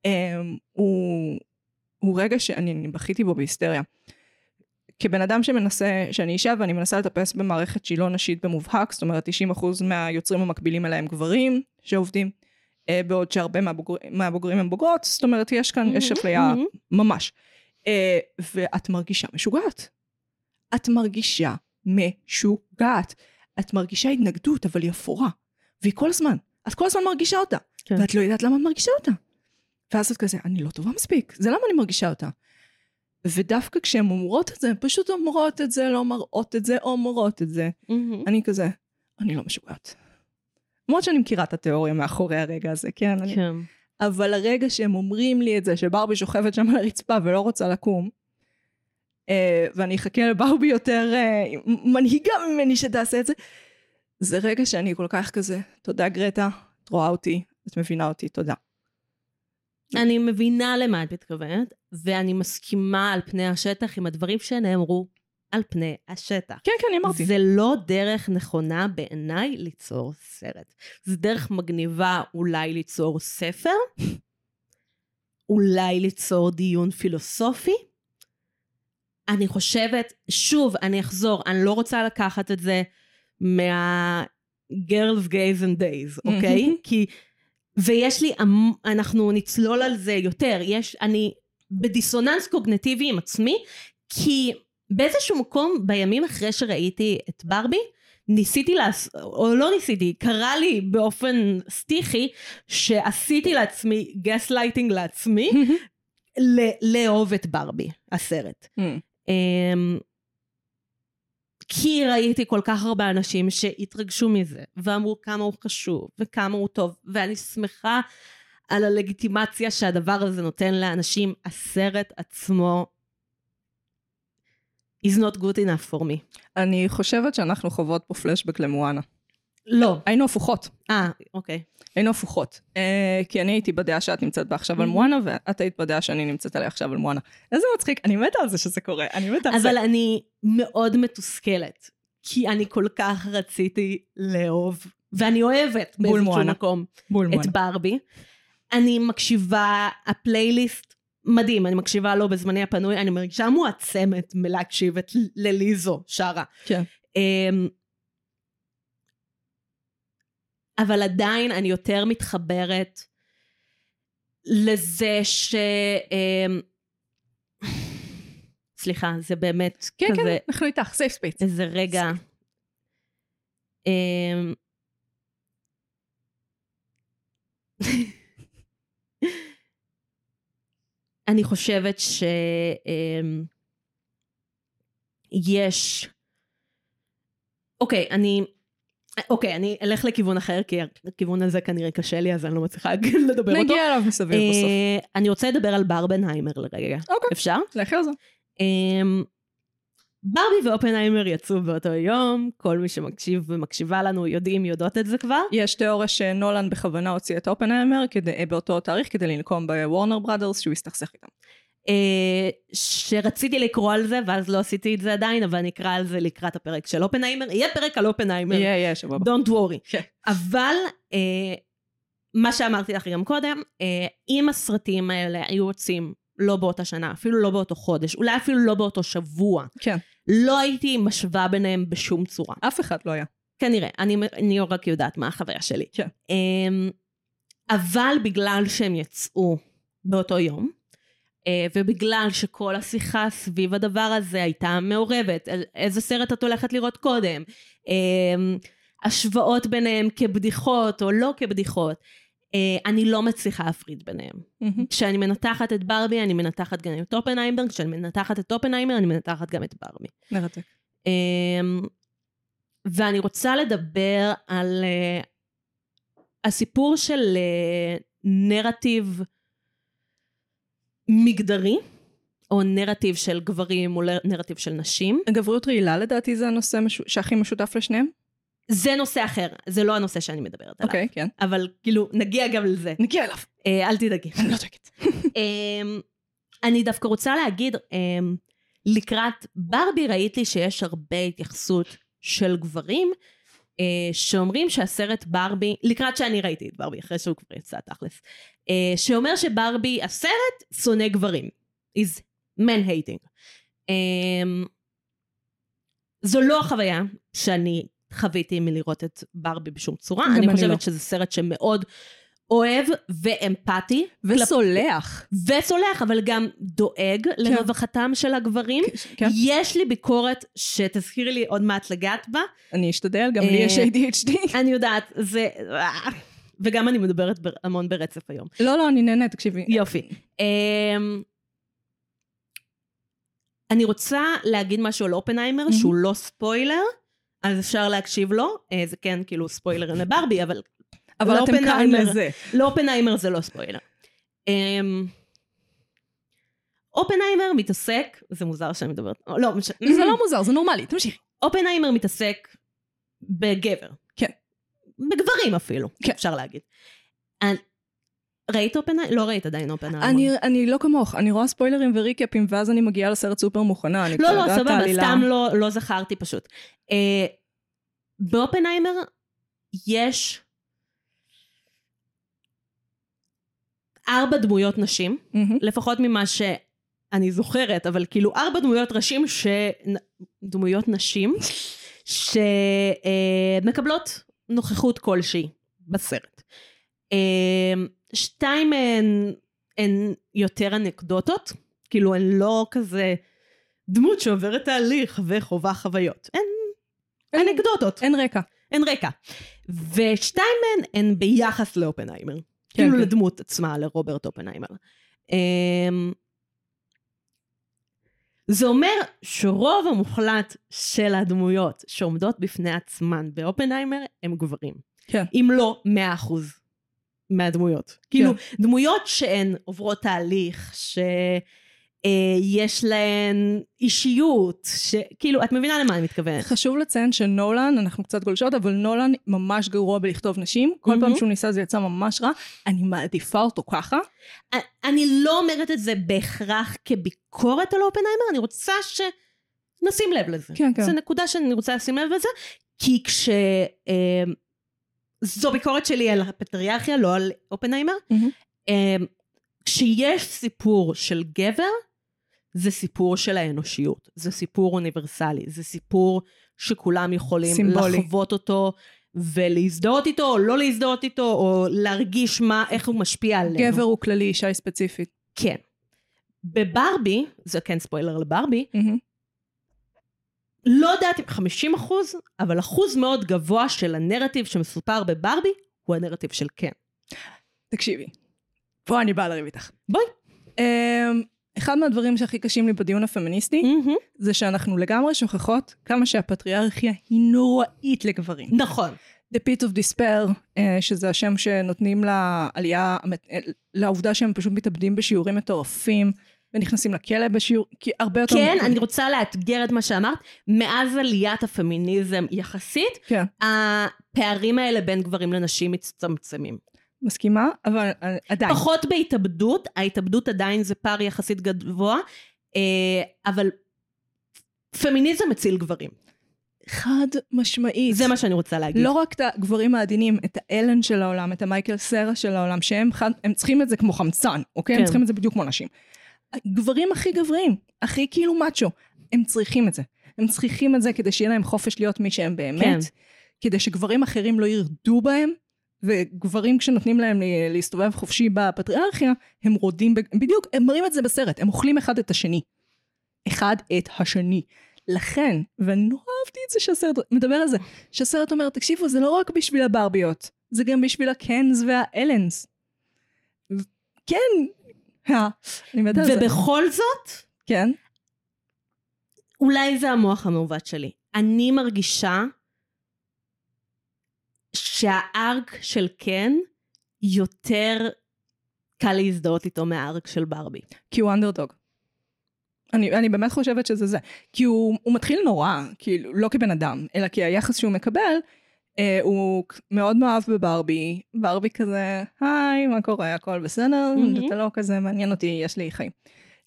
um, הוא, הוא רגע שאני אני בכיתי בו בהיסטריה. כבן אדם שמנסה, שאני אישה ואני מנסה לטפס במערכת שהיא לא נשית במובהק, זאת אומרת 90% מהיוצרים המקבילים אליהם גברים שעובדים, uh, בעוד שהרבה מהבוגר, מהבוגרים הם בוגרות, זאת אומרת יש כאן, יש Mhm, אפליה mhm. ממש. Uh, ואת מרגישה משוגעת. את מרגישה משוגעת. את מרגישה התנגדות, אבל היא אפורה. והיא כל הזמן. את כל הזמן מרגישה אותה. כן. ואת לא יודעת למה את מרגישה אותה. ואז את כזה, אני לא טובה מספיק, זה למה אני מרגישה אותה. ודווקא כשהן אומרות את זה, הן פשוט אומרות את זה, לא מראות את זה, או אומרות את זה. מהמם. אני כזה, אני לא משוגעת. למרות שאני מכירה את התיאוריה מאחורי הרגע הזה, כן? אני... כן. אבל הרגע שהם אומרים לי את זה, שברבי שוכבת שם על הרצפה ולא רוצה לקום, אה, ואני אחכה לברבי יותר אה, מנהיגה ממני שתעשה את זה, זה רגע שאני כל כך כזה, תודה גרטה, את רואה אותי, את מבינה אותי, תודה. אני מבינה למה את מתכוונת, ואני מסכימה על פני השטח עם הדברים שנאמרו על פני השטח. כן, כן, אני אמרתי. זה לא דרך נכונה בעיניי ליצור סרט. זה דרך מגניבה אולי ליצור ספר, אולי ליצור דיון פילוסופי. אני חושבת, שוב, אני אחזור, אני לא רוצה לקחת את זה מה... girls, gays and days, אוקיי? מהמם. כי... ויש לי, המ- אנחנו נצלול על זה יותר, יש, אני בדיסוננס קוגניטיבי עם עצמי, כי באיזשהו מקום בימים אחרי שראיתי את ברבי, ניסיתי לעשות, או לא ניסיתי, קרה לי באופן סתיחי, שעשיתי לעצמי גס לייטינג לעצמי, לאהוב את ברבי, הסרט. Mm. כי ראיתי כל כך הרבה אנשים שהתרגשו מזה, ואמרו כמה הוא חשוב, וכמה הוא טוב, ואני שמחה על הלגיטימציה שהדבר הזה נותן לאנשים. הסרט עצמו is not good enough for me. אני חושבת שאנחנו חוות פה פלשבק למואנה. לא. היינו הפוכות. אה, אוקיי. היינו הפוכות. אה, כי אני הייתי בדעה שאת נמצאת בה עכשיו על Mhm. מואנה, ואת היית בדעה שאני נמצאת עליה עכשיו על מואנה. איזה מצחיק, אני מתה על זה שזה קורה, אני מתה על זה. אבל אני מאוד מתוסכלת, כי אני כל כך רציתי לאהוב, ואני אוהבת באיזשהו. מקום. בול את מואנה. ברבי. אני מקשיבה, הפלייליסט מדהים, אני מקשיבה לו בזמני הפנוי, אני מרגישה מועצמת מלהקשיב ל Lizzo שרה. כן. אמ, אבל עדיין אני יותר מתחברת לזה ש... אמ, סליחה, זה באמת כן, כזה... כן, אנחנו איתך, safe space. איזה רגע. אמ, אני חושבת ש... אמ. אוקיי, אני... אוקיי, אני אלך לכיוון אחר, כי הכיוון הזה כנראה קשה לי, אז אני לא מצליחה לדבר אותו. נגיע אליו מסביב בסוף. אה, אני רוצה לדבר על ברבנהיימר לרגע. אוקיי. אפשר? לכי על זה. אמ, ברבי ואופנהיימר יצאו באותו יום, כל מי שמקשיב ומקשיבה לנו יודעים, יודעות את זה כבר. יש תיאוריה שנולן בכוונה הוציא את אופנהיימר כדי- באותו תאריך כדי לנקום בוורנר בראדרס שהוא הסתכסך איתם. אה, שרציתי לקרוא על זה, ואז לא עשיתי את זה עדיין, אבל אני אקרא על זה לקראת הפרק של אופנהיימר. יהיה פרק על אופנהיימר, יהיה, יהיה, שבוע הבא. Don't worry. כן. אבל אה, מה שאמרתי לך גם קודם, אה, אם הסרטים האלה היו יוצאים לא באותה שנה, אפילו לא באותו חודש, אולי אפילו לא באותו שבוע, כן. לא הייתי משווה ביניהם בשום צורה. אף אחד לא היה. כנראה, אני, אני רק יודעת מה החוויה שלי. כן. אמ, אבל בגלל שהם יצאו באותו יום, ובגלל שכל השיחה סביב הדבר הזה הייתה מעורבת, איזה סרט את הולכת לראות קודם, אמ, השוואות ביניהם כבדיחות או לא כבדיחות, אה, אני לא מצליחה להפריד ביניהם. כשאני מנתחת את ברבי, אני מנתחת גם את אופנהיימר, כשאני מנתחת את אופנהיימר, אני מנתחת גם את ברבי. מרתק. ואני רוצה לדבר על אה, הסיפור של אה, נרטיב מגדרי, או נרטיב של גברים מול נרטיב של נשים. גבריות רעילה לדעתי זה הנושא משו- שהכי משותף לשניהם. זה נושא אחר, זה לא הנושא שאני מדברת עליו. אוקיי, כן. אבל כאילו, נגיע גם לזה. נגיע אליו. אה, אל תדאגי. אני לא דואגת. אמ, אני דווקא רוצה להגיד, אמ, לקראת ברבי ראיתי שיש הרבה התייחסות של גברים אה, שאומרים שהסרט ברבי, לקראת שאני ראיתי את ברבי, אחרי שהוא כבר יצא תכלס, אה, שאומר שברבי, הסרט שונא גברים. is man hating. אמ, זו לא החוויה שאני חוויתי מלראות את ברבי בשום צורה. אני אני חושבת לא. שזה סרט שמאוד אוהב ואמפתי. וסולח. וסולח, אבל גם דואג לרווחתם של הגברים. כן. יש לי ביקורת שתזכירי לי עוד מעט לגעת בה. אני אשתדל, גם לי אה, יש ADHD. אני יודעת, זה... וגם אני מדברת בר- המון ברצף היום. לא, לא, אני נהנית, תקשיבי. יופי. אמ, אני רוצה להגיד משהו על אופנהיימר, מהמם. שהוא לא ספוילר, אז אפשר להקשיב לו. אה, זה כן כאילו ספוילר לברבי, אבל אבל לא אתם כאן. לזה. לאופנהיימר זה לא ספוילר. אמ, אופנהיימר מתעסק, זה מוזר שאני מדברת, לא, זה לא מוזר, זה נורמלי, תמשיכי. אופנהיימר מתעסק בגבר. בגברים אפילו, כן. אפשר להגיד. אני- ראית אופנהיימר? לא ראית עדיין אופנהיימר. אני, אני לא כמוך, אני רואה ספוילרים וריקאפים, ואז אני מגיעה לסרט סופר מוכנה, אני לא, לא, סבבה. סתם לא, לא זכרתי פשוט. אה, באופנהיימר יש ארבע דמויות נשים, מהמם. לפחות ממה שאני זוכרת, אבל כאילו ארבע דמויות ראשים, ש... דמויות נשים, שמקבלות נוכחות כלשהי בסרט. אה, שתיים מהן הן יותר אנקדוטות, כאילו הן לא כזה דמות שעוברת תהליך וחווה חוויות. הן אין- אנקדוטות, אין רקע. אין רקע. ושתיים מהן הן ביחס לאופנהיימר. כן, כאילו כן. לדמות עצמה, לרוברט אופנהיימר. זה אומר שרוב המוחלט של הדמויות שעומדות בפני עצמן באופנהיימר הם גברים. כן. אם לא 100% מהדמויות. כאילו, דמויות שהן עוברות תהליך, שיש להן אישיות, שכאילו, את מבינה למה אני מתכוונת. חשוב לציין שנולן, אנחנו קצת גולשות, אבל נולן ממש גרוע בלכתוב נשים. כל פעם מהמם. שהוא ניסה זה יצא ממש רע. אני מעדיפה אותו ככה. אני לא אומרת את זה בהכרח כביקורת על אופנהיימר, אני רוצה שנשים לב לזה. כן, כן. זו נקודה שאני רוצה לשים לב לזה, כי כש... אה, זו ביקורת שלי על הפטריארכיה, לא על אופנהיימר. מהמם. אה, כשיש סיפור של גבר, זה סיפור של האנושיות. זה סיפור אוניברסלי. זה סיפור שכולם יכולים סימבולי. לחוות אותו. ולהזדהות איתו, או לא להזדהות איתו, או להרגיש מה, איך הוא משפיע עלינו. גבר הוא כללי, אישה היא ספציפית. כן. בברבי, זה כן ספוילר לברבי. לא יודעת אם 50 אחוז, אבל אחוז מאוד גבוה של הנרטיב שמסופר בברבי, הוא הנרטיב של כן. תקשיבי, פה אני באה לריב איתך. בואי. אמ, אחד מהדברים שהכי קשים לי בדיון הפמיניסטי, זה שאנחנו לגמרי שוכחות כמה שהפטריארכיה היא נוראית לגברים. נכון. The Pit of Despair, אה, שזה השם שנותנים לעלייה, אה, לעובדה שהם פשוט מתאבדים בשיעורים מטורפים, ונכנסים לכלא בשיעור, כי הרבה יותר... כן, אני רוצה לאתגר את מה שאמרת. מאז עליית הפמיניזם יחסית, כן, הפערים האלה בין גברים לנשים מצטמצמים. מסכימה, אבל אה, עדיין. פחות בהתאבדות, ההתאבדות עדיין זה פער יחסית גבוה, אה, אבל פמיניזם מציל גברים. חד משמעית. זה מה שאני רוצה להגיד. לא רק את הגברים העדינים, את האלן של העולם, את המייקל סרה של העולם, שהם חד, הם צריכים את זה כמו חמצן, אוקיי? כן. הם צריכים את זה בדיוק כמו נשים. גברים הכי גבריים, הכי כאילו מאצ'ו, הם צריכים את זה. הם צריכים את זה כדי שיהיה להם חופש להיות מי שהם באמת, כן. כדי שגברים אחרים לא ירדו בהם, וגברים כשנותנים להם לה- להסתובב חופשי בפטריארכיה, הם רודים, ב... בדיוק, הם מראים את זה בסרט, הם אוכלים אחד את השני. אחד את השני. לכן, ואני נורא אהבתי את זה שהסרט מדבר על זה, שהסרט אומר, תקשיבו, זה לא רק בשביל הברביות, זה גם בשביל הקנס והאלנס. כן, אה, אני מתה על זה. ובכל זאת, כן, אולי זה המוח המעוות שלי. אני מרגישה שהארק של קן יותר קל להזדהות איתו מהארק של ברבי. כי הוא אנדרדוג. אני, אני באמת חושבת שזה זה. כי הוא, הוא מתחיל נורא, כאילו, לא כבן אדם, אלא כי היחס שהוא מקבל, אה, הוא מאוד מאוהב בברבי, ברבי כזה, היי, מה קורה, הכל בסדר? מהמם. אתה לא כזה מעניין אותי, יש לי חיים.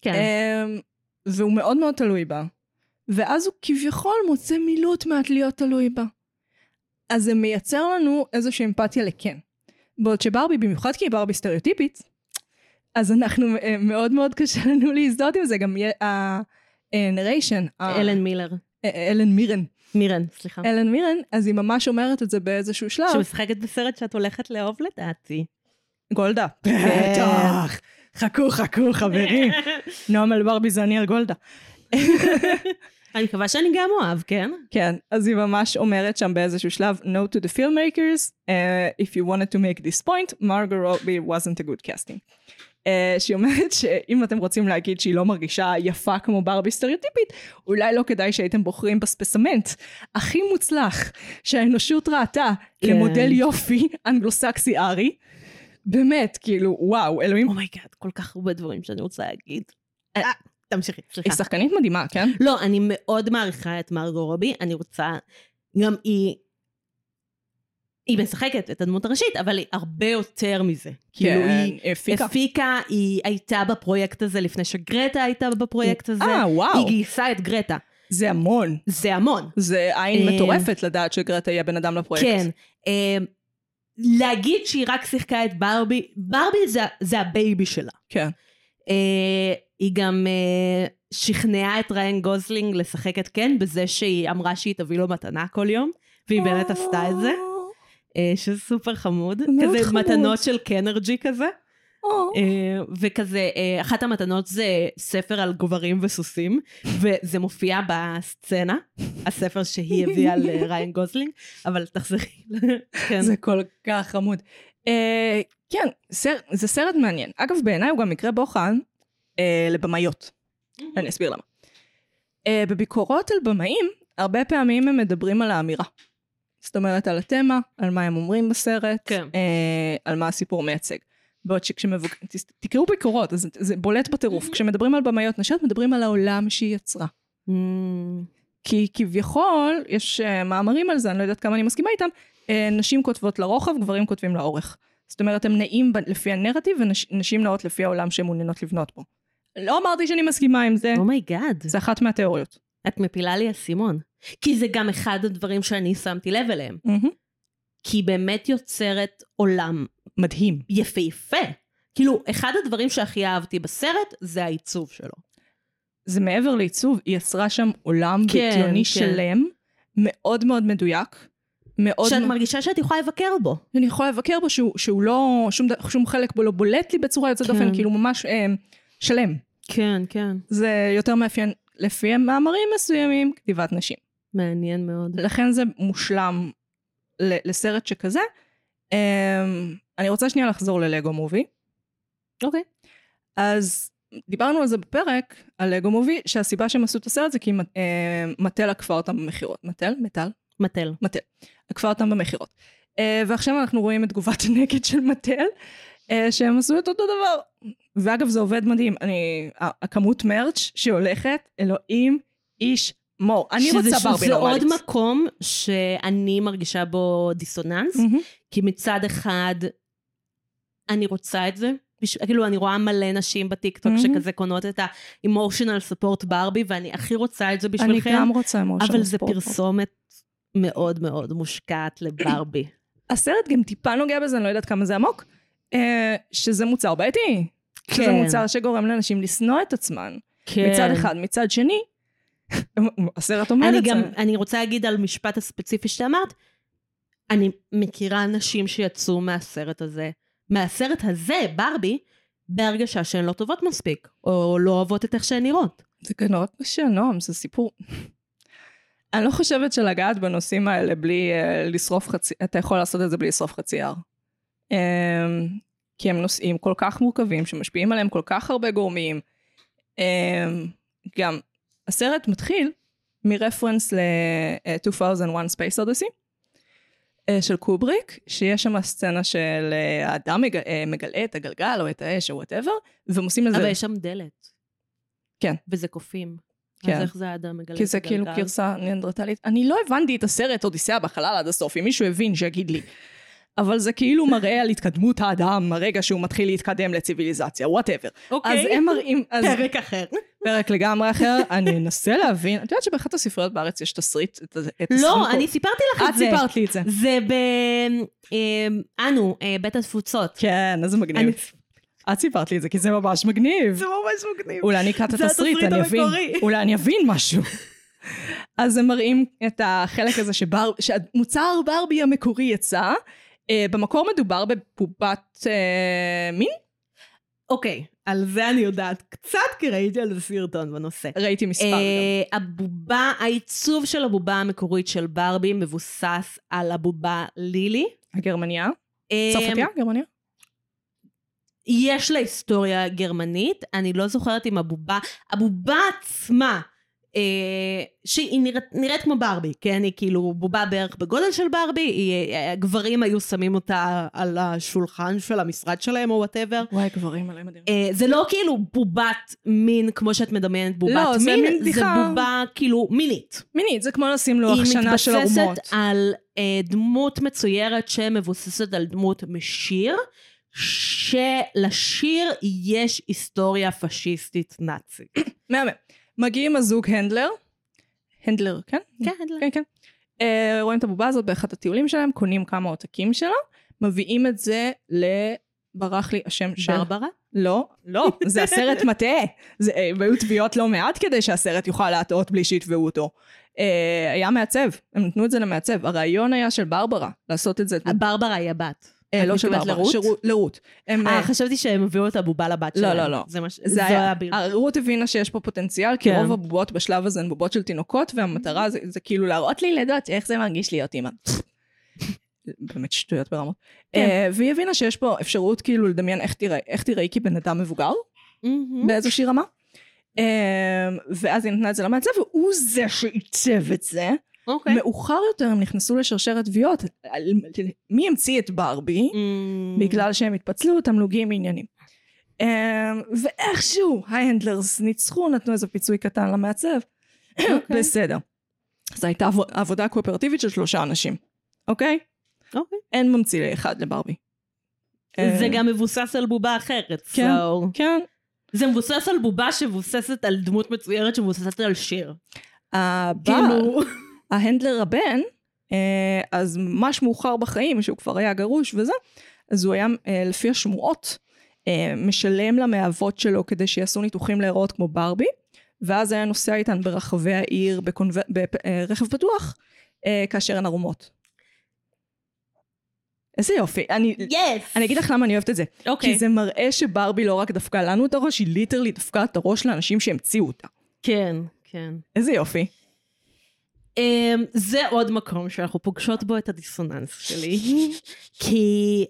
כן. אמ, והוא מאוד מאוד תלוי בה. ואז הוא כביכול מוצא מילוט מעט להיות תלוי בה. אז זה מייצר לנו איזושהי אמפתיה לכן. בעוד שברבי, במיוחד כי היא ברבי סטריאוטיפית, אז אנחנו, אה, מאוד מאוד קשה לנו להזדהות עם זה. גם הנריישן, אלן מילר. אלן מירן, מירן, סליחה. אלן מירן, אז היא ממש אומרת את זה באיזשהו שלב. שמשחקת בסרט שאת הולכת לאהוב לדעתי. גולדה. כן. אני מקווה שאני גם אוהב, כן? כן, אז היא ממש אומרת שם באיזשהו שלב, No to the filmmakers, uh, if you wanted to make this point, Margot Robbie wasn't a good casting. Uh, שהיא אומרת שאם אתם רוצים להגיד שהיא לא מרגישה יפה כמו ברבי סטריאוטיפית, אולי לא כדאי שהייתם בוחרים בספסמנט הכי מוצלח שהאנושות ראתה כן. למודל יופי אנגלוסקסי ארי. באמת, כאילו, וואו, אלוהים. oh my god, כל כך הרבה דברים שאני רוצה להגיד. אה, תמשיכי, סליחה. היא שחקנית מדהימה, כן? לא, אני מאוד מעריכה את מרגו רובי, אני רוצה, גם היא, היא משחקת את הדמות הראשית, אבל היא הרבה יותר מזה. כאילו היא כן, הפיקה. הפיקה, היא הייתה בפרויקט הזה לפני שגרטה הייתה בפרויקט הזה. אה, וואו. היא גייסה את גרטה. זה המון. זה המון. זה עין אה, מטורפת לדעת שגרטה יהיה בן אדם לפרויקט. כן. אה, להגיד שהיא רק שיחקה את ברבי, ברבי זה, זה ה baby שלה. כן. היא גם אה, שכנעה את ריין גוזלינג לשחק את קן בזה שהיא אמרה שהיא תביא לו מתנה כל יום, והיא באמת עשתה את זה, אה, שזה סופר חמוד. כזה חמוד. מתנות של Kenergy כזה. אה, וכזה, אה, אחת המתנות זה ספר על גברים וסוסים, וזה מופיע בסצנה, הספר שהיא הביאה לריין גוזלינג, אבל תחזרי. כן. זה כל כך חמוד. אה, כן, סר, זה סרט מעניין. אגב, בעיניי הוא גם מקרה בוחן אה, לבמאיות. אני אסביר למה. אה, בביקורות על במאים, הרבה פעמים הם מדברים על האמירה. זאת אומרת, על התמה, על מה הם אומרים בסרט, כן. אה, על מה הסיפור מייצג. בעוד שכשמבוק... תקראו ביקורות, אז זה, בולט בטירוף. כשמדברים על במאיות נשיות, מדברים על העולם שהיא יצרה. Mm, כי כביכול, יש uh, מאמרים על זה, אני לא יודעת כמה אני מסכימה איתם, uh, נשים כותבות לרוחב, גברים כותבים לאורך. זאת אומרת, הם נעים ב- לפי הנרטיב, ונשים נעות לפי העולם שהן מעוניינות לבנות בו. לא אמרתי שאני מסכימה עם זה, oh my god. זה אחת מהתיאוריות. את מפילה לי אסימון. כי זה גם אחד הדברים שאני שמתי לב אליהם. כי היא באמת יוצרת עולם מדהים. יפהפה. כאילו, אחד הדברים שהכי אהבתי בסרט זה העיצוב שלו. זה מעבר לעיצוב, היא יצרה שם עולם כן, בדיוני כן. שלם, מאוד מאוד מדויק. מאוד שאת מ- מרגישה שאת יכולה לבקר בו. אני יכולה לבקר בו שהוא, שהוא לא, שום, שום חלק בו לא בולט לי בצורה יוצאת כן. דופן, כאילו ממש אה, שלם. כן, כן. זה יותר מאפיין, לפי מאמרים מסוימים, כתיבת נשים. מעניין מאוד. לכן זה מושלם לסרט שכזה. Um, אני רוצה שנייה לחזור ללגו מובי. אוקיי. אז דיברנו על זה בפרק, על לגו מובי, שהסיבה שהם עשו את הסרט זה כי uh, מטל עקפה אותם במכירות. מטל? מטל? מטל. מטל. עקפה אותם במכירות. Uh, ועכשיו אנחנו רואים את תגובת הנגד של מטל, uh, שהם עשו את אותו דבר. ואגב, זה עובד מדהים. אני, הכמות מרץ' שהולכת, אלוהים, איש מור. אני שזה- רוצה ברבי שזה עוד נורמלית. מקום שאני מרגישה בו דיסוננס, מהמם. כי מצד אחד, אני רוצה את זה. בש... כאילו, אני רואה מלא נשים בטיקטוק Mhm. שכזה קונות את ה-emotional support ברבי, ואני הכי רוצה את זה אני בשבילכם, גם רוצה אמושן אבל זה פרסומת מאוד מאוד מושקעת לברבי. הסרט גם טיפה נוגע בזה, אני לא יודעת כמה זה עמוק, שזה מוצר בעייתי. שזה כן. מוצר שגורם לאנשים לשנוא את עצמן. כן. מצד אחד. מצד שני, הסרט אומר את זה. גם, אני רוצה להגיד על משפט הספציפי שאמרת, אני מכירה נשים שיצאו מהסרט הזה, מהסרט הזה, ברבי, בהרגשה שהן לא טובות מספיק, או לא אוהבות את איך שהן נראות. זה גם נורא קשה, נועם, זה סיפור. אני לא חושבת שלגעת בנושאים האלה בלי uh, לשרוף חצי, אתה יכול לעשות את זה בלי לשרוף חצי הר. Um, כי הם נושאים כל כך מורכבים, שמשפיעים עליהם כל כך הרבה גורמים. Um, גם, הסרט מתחיל מ reference ל-2001 Space Odyssey, uh, של קובריק, שיש שם סצנה של uh, האדם מג, uh, מגלה את הגלגל או את האש או whatever, והם עושים לזה... אבל יש שם דלת. כן. וזה קופים. כן. אז איך זה האדם מגלה כי את זה כאילו הגלגל? גרסה ניאנדרטלית. אני לא הבנתי את הסרט אודיסאה בחלל עד הסוף, אם מישהו הבין שיגיד לי. אבל זה כאילו מראה על התקדמות האדם, הרגע שהוא מתחיל להתקדם לציוויליזציה, whatever. אוקיי. אז הם מראים, אז פרק אחר. פרק לגמרי אחר, אני אנסה להבין, את יודעת שבאחת הספריות בארץ יש תסריט, את את לא, הסרט- אני סיפרתי לך את את זה. סיפרת לי את זה. זה ב... אה, אנו, אה, בית התפוצות. כן, איזה מגניב. את סיפרת לי את זה, כי זה ממש מגניב. זה ממש מגניב. אולי אני אקרא את התסריט, אני אבין. אולי אני אבין משהו. אז הם מראים את החלק הזה שבר, שהמוצר ברבי המקורי יצא. Uh, במקור מדובר בבובת uh, מין? אוקיי, על זה אני יודעת קצת, כי ראיתי על זה סרטון בנושא. ראיתי מספר גם. אה, הבובה, העיצוב של הבובה המקורית של ברבי מבוסס על הבובה לילי. הגרמניה? אה, צרפתיה? גרמניה? יש לה היסטוריה גרמנית, אני לא זוכרת אם הבובה, הבובה עצמה, אה, שהיא נראית, נראית כמו ברבי, כן? היא כאילו בובה בערך בגודל של ברבי, היא, אה, הגברים היו שמים אותה על השולחן של המשרד שלהם או whatever. וואי, גברים עליהם מדהים. אה, זה לא כאילו בובת מין כמו שאת מדמיינת בובת לא, זה מין, מין זה. בובה כאילו מינית. מינית, זה כמו לשים לוח היא שנה של מתבססת ערומות. על אה, דמות מצוירת שמבוססת על דמות משיר, שלשיר יש היסטוריה פשיסטית נאצית. מהמם. מגיעים הזוג הנדלר, הנדלר, כן? כן, כן, כן. אה, רואים את הבובה הזאת באחד הטיולים שלהם, קונים כמה עותקים שלה, מביאים את זה ל... ברח לי השם של... ברברה? לא, לא, זה הסרט מטעה. זה, אה, והיו תביעות לא מעט כדי שהסרט יוכל להטעות בלי שיתבעו אותו. אה, היה מעצב, הם נתנו את זה למעצב. הרעיון היה של ברברה, לעשות את זה. ברברה היא הבת. אה, לא של ברברה? שירות- לרות. אה, אה, חשבתי שהם הביאו את הבובה לבת לא, שלהם. לא, לא. זה מה ש... זה היה. רות הבינה שיש פה פוטנציאל, כי כן. רוב הבובות בשלב הזה הן בובות של תינוקות, והמטרה זה, כאילו להראות לילדות איך זה מרגיש להיות אימא. באמת שטויות ברמות. כן. אה, והיא הבינה שיש פה אפשרות כאילו לדמיין איך תראי כבן אדם מבוגר. באיזושהי רמה. ואז היא נתנה את זה למעצב, והוא זה שעיצב את זה. אוקיי. מאוחר יותר הם נכנסו לשרשרת תביעות. מי המציא את ברבי? מהמם. בגלל שהם התפצלו, תמלוגים עניינים. Um, ואיכשהו ההנדלרס ניצחו, נתנו איזה פיצוי קטן למעצב. בסדר. זו הייתה עבו- עבודה קואופרטיבית של שלושה אנשים, אוקיי? אוקיי. אין ממציא אחד לברבי. זה אה, גם מבוסס על בובה אחרת. כן. so- כן. זה מבוסס על בובה שמבוססת על דמות מצוירת שמבוססת על שיר. הבעל, כאילו... ההנדלר הבן, אה, אז ממש מאוחר בחיים, שהוא כבר היה גרוש וזה, אז הוא היה, אה, לפי השמועות, אה, משלם למאהבות שלו כדי שיעשו ניתוחים להיראות כמו ברבי, ואז היה נוסע איתן ברחבי העיר בקונב... ברכב פתוח, כאשר הן ערומות. איזה יופי. אני, yes! אני אגיד לך למה אני אוהבת את זה. אוקיי. כי זה מראה שברבי לא רק דפקה לנו את הראש, היא literally דפקה את הראש לאנשים שהמציאו אותה. כן, כן. איזה יופי. Um, זה עוד מקום שאנחנו פוגשות בו את הדיסוננס שלי. כי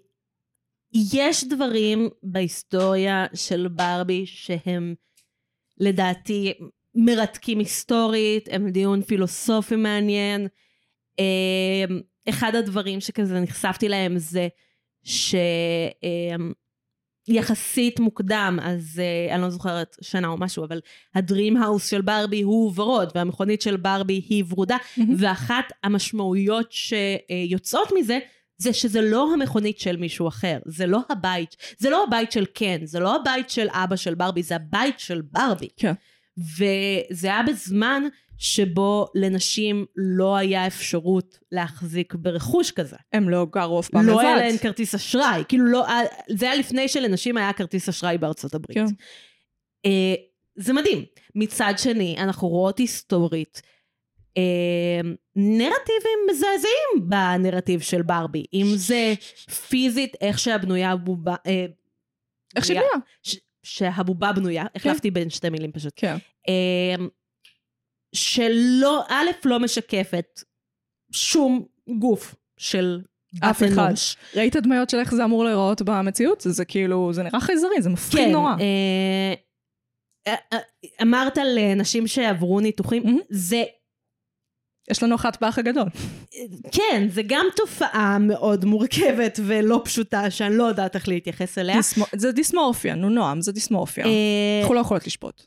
יש דברים בהיסטוריה של ברבי שהם לדעתי מרתקים היסטורית, הם דיון פילוסופי מעניין. Um, אחד הדברים שכזה נחשפתי להם זה שיחסית מוקדם, אז uh, אני לא זוכרת שנה או משהו, אבל הדרים האוס של ברבי הוא ורוד, והמכונית של ברבי היא ורודה, ואחת המשמעויות שיוצאות מזה, זה שזה לא המכונית של מישהו אחר, זה לא הבית, זה לא הבית של קן, זה לא הבית של אבא של ברבי, זה הבית של ברבי. כן. וזה היה בזמן שבו לנשים לא היה אפשרות להחזיק ברכוש כזה. הם לא גרו אף פעם לא לבד. היה להן כרטיס אשראי, כאילו לא, זה היה לפני שלנשים היה כרטיס אשראי בארצות הברית. כן. אה, זה מדהים. מצד שני, אנחנו רואות היסטורית אה, נרטיבים מזעזעים בנרטיב של ברבי. אם זה פיזית, איך שהבנויה בובה... אה, איך בנויה- שבנויה. ש- שהבובה בנויה, החלפתי בין שתי מילים פשוט. כן. אה, שלא, א', לא משקפת שום גוף של אף אחד. אנוש. ראית דמיות של איך זה אמור להיראות במציאות? זה, כאילו, זה נראה חייזרי, זה מפחיד כן, נורא. אה, אה, אה, אמרת על אה, שעברו ניתוחים, מהמם. זה, יש לנו אחת באח הגדול. כן, זה גם תופעה מאוד מורכבת ולא פשוטה, שאני לא יודעת איך להתייחס אליה. דיסמו- זה דיסמורפיה, נו נועם, זה דיסמורפיה. אה, אנחנו לא יכולות לשפוט.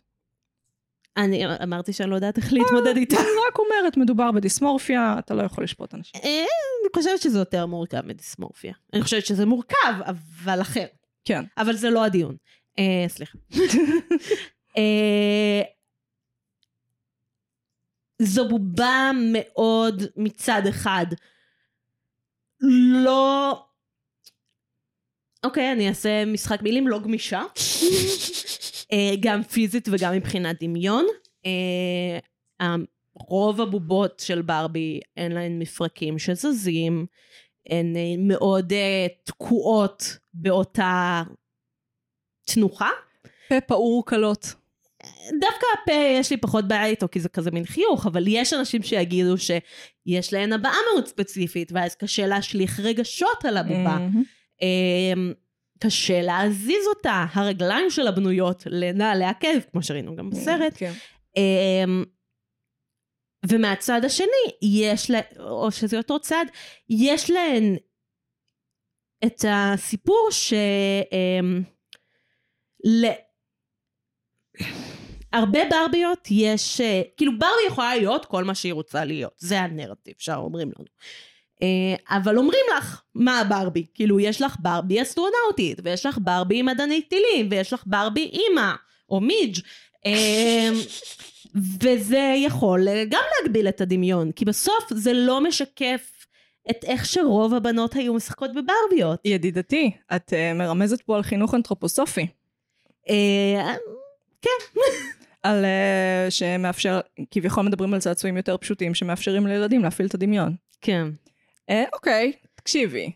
אני אמרתי שאני לא יודעת איך להתמודד איתה. אני רק אומרת, מדובר בדיסמורפיה, אתה לא יכול לשפוט אנשים. אה, אני חושבת שזה יותר מורכב מדיסמורפיה. אני חושבת שזה מורכב, אבל אחר. כן. אבל זה לא הדיון. אה, סליחה. אה, זו בובה מאוד מצד אחד לא... אוקיי, אני אעשה משחק מילים לא גמישה. אה, גם פיזית וגם מבחינת דמיון. אה, רוב הבובות של ברבי אין להן מפרקים שזזים, הן אה, מאוד תקועות באותה תנוחה. פה פעור קלות. דווקא הפה יש לי פחות בעיה איתו, כי זה כזה מין חיוך, אבל יש אנשים שיגידו שיש להן הבעה מאוד ספציפית, ואז קשה להשליך רגשות על הבובה. מהמם. קשה להזיז אותה, הרגליים שלה בנויות לנעלי עקב, כמו שראינו גם בסרט. כן. אמ, ומהצד השני, יש לה, או שזה אותו צד, יש להן את הסיפור ש... אמ, ל... הרבה ברביות יש, אה, כאילו ברבי יכולה להיות כל מה שהיא רוצה להיות, זה הנרטיב שאומרים לנו. אה, אבל אומרים לך מה הברבי, כאילו יש לך ברבי אסטרונאוטית, ויש לך ברבי מדענית טילים, ויש לך ברבי אימא, או מידג', אה, וזה יכול אה, גם להגביל את הדמיון, כי בסוף זה לא משקף את איך שרוב הבנות היו משחקות בברביות. ידידתי, את uh, מרמזת פה על חינוך אנתרופוסופי. אה, על uh, שמאפשר, כביכול מדברים על צעצועים יותר פשוטים שמאפשרים לילדים להפעיל את הדמיון. כן. אה, אוקיי, תקשיבי.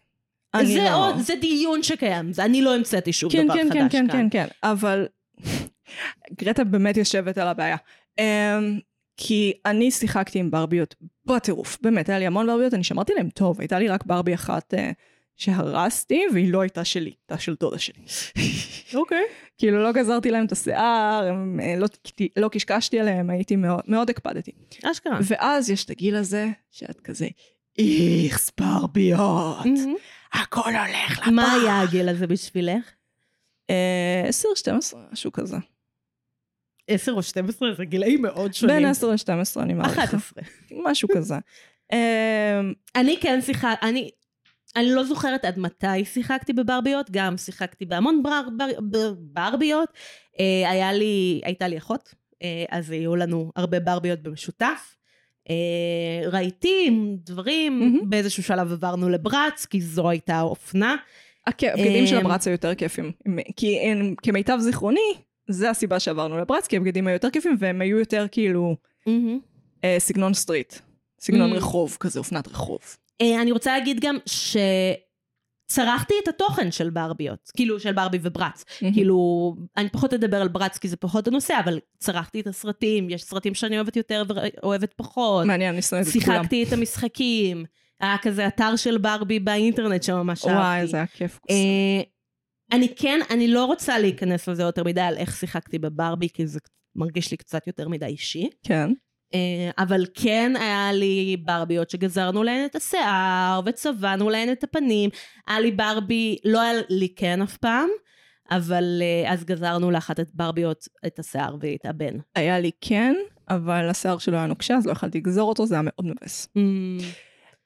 זה, לא... עוד, זה דיון שקיים, זה, אני לא המצאתי שום כן, דבר כן, חדש כן, כן, כאן. כן, כן, אבל גרטה באמת יושבת על הבעיה. Um, כי אני שיחקתי עם ברביות בטירוף, באמת, היה לי המון ברביות, אני שמרתי להם טוב, הייתה לי רק ברבי אחת uh, שהרסתי, והיא לא הייתה שלי, הייתה של דודה שלי. אוקיי. כאילו לא גזרתי להם את השיער, הם, אה, לא, לא קשקשתי עליהם, הייתי מאוד, מאוד הקפדתי. אשכרה. ואז יש את הגיל הזה, שאת כזה, איכס ברביות. הכל הולך לפח. מה היה הגיל הזה בשבילך? אה, 10, 12, משהו כזה. 10 או 12 זה גילאים מאוד שונים. בין 10 ל-12 אני מעריכה. 11. משהו כזה. אה, אני כן שיחק... אני... אני לא זוכרת עד מתי שיחקתי בברביות, גם שיחקתי בהמון בר, בר, בר, ברביות. אה, היה לי, הייתה לי אחות, אה, אז היו לנו הרבה ברביות במשותף. אה, רהיטים, דברים, מהמם. באיזשהו שלב עברנו לברץ, כי זו הייתה האופנה. הבגדים של אמ, הברץ היו יותר כיפים. כי הם- כמיטב זיכרוני, זה הסיבה שעברנו לברץ, כי הבגדים היו יותר כיפים, והם היו יותר כאילו אה, סגנון סטריט. סגנון Mm. רחוב, כזה אופנת רחוב. אה, אני רוצה להגיד גם שצרחתי את התוכן של ברביות, כאילו של ברבי וברץ. כאילו, אני פחות אדבר על ברץ כי זה פחות הנושא, אבל צרחתי את הסרטים, יש סרטים שאני אוהבת יותר ואוהבת פחות. מעניין, אני שונאת את כולם. שיחקתי את המשחקים. היה כזה אתר של ברבי באינטרנט שממש אהבתי. וואי, זה היה כיף. אה, אני כן, אני לא רוצה להיכנס לזה יותר מדי על איך שיחקתי בברבי, כי זה מרגיש לי קצת יותר מדי אישי. כן. אה, אבל כן היה לי ברביות שגזרנו להן את השיער וצבענו להן את הפנים. היה לי ברבי, לא היה לי כן אף פעם, אבל אה, אז גזרנו לאחת את ברביות את השיער ואת הבן. היה לי כן, אבל השיער שלו היה נוקשה, אז לא יכלתי לגזור אותו, זה היה מאוד מבאס.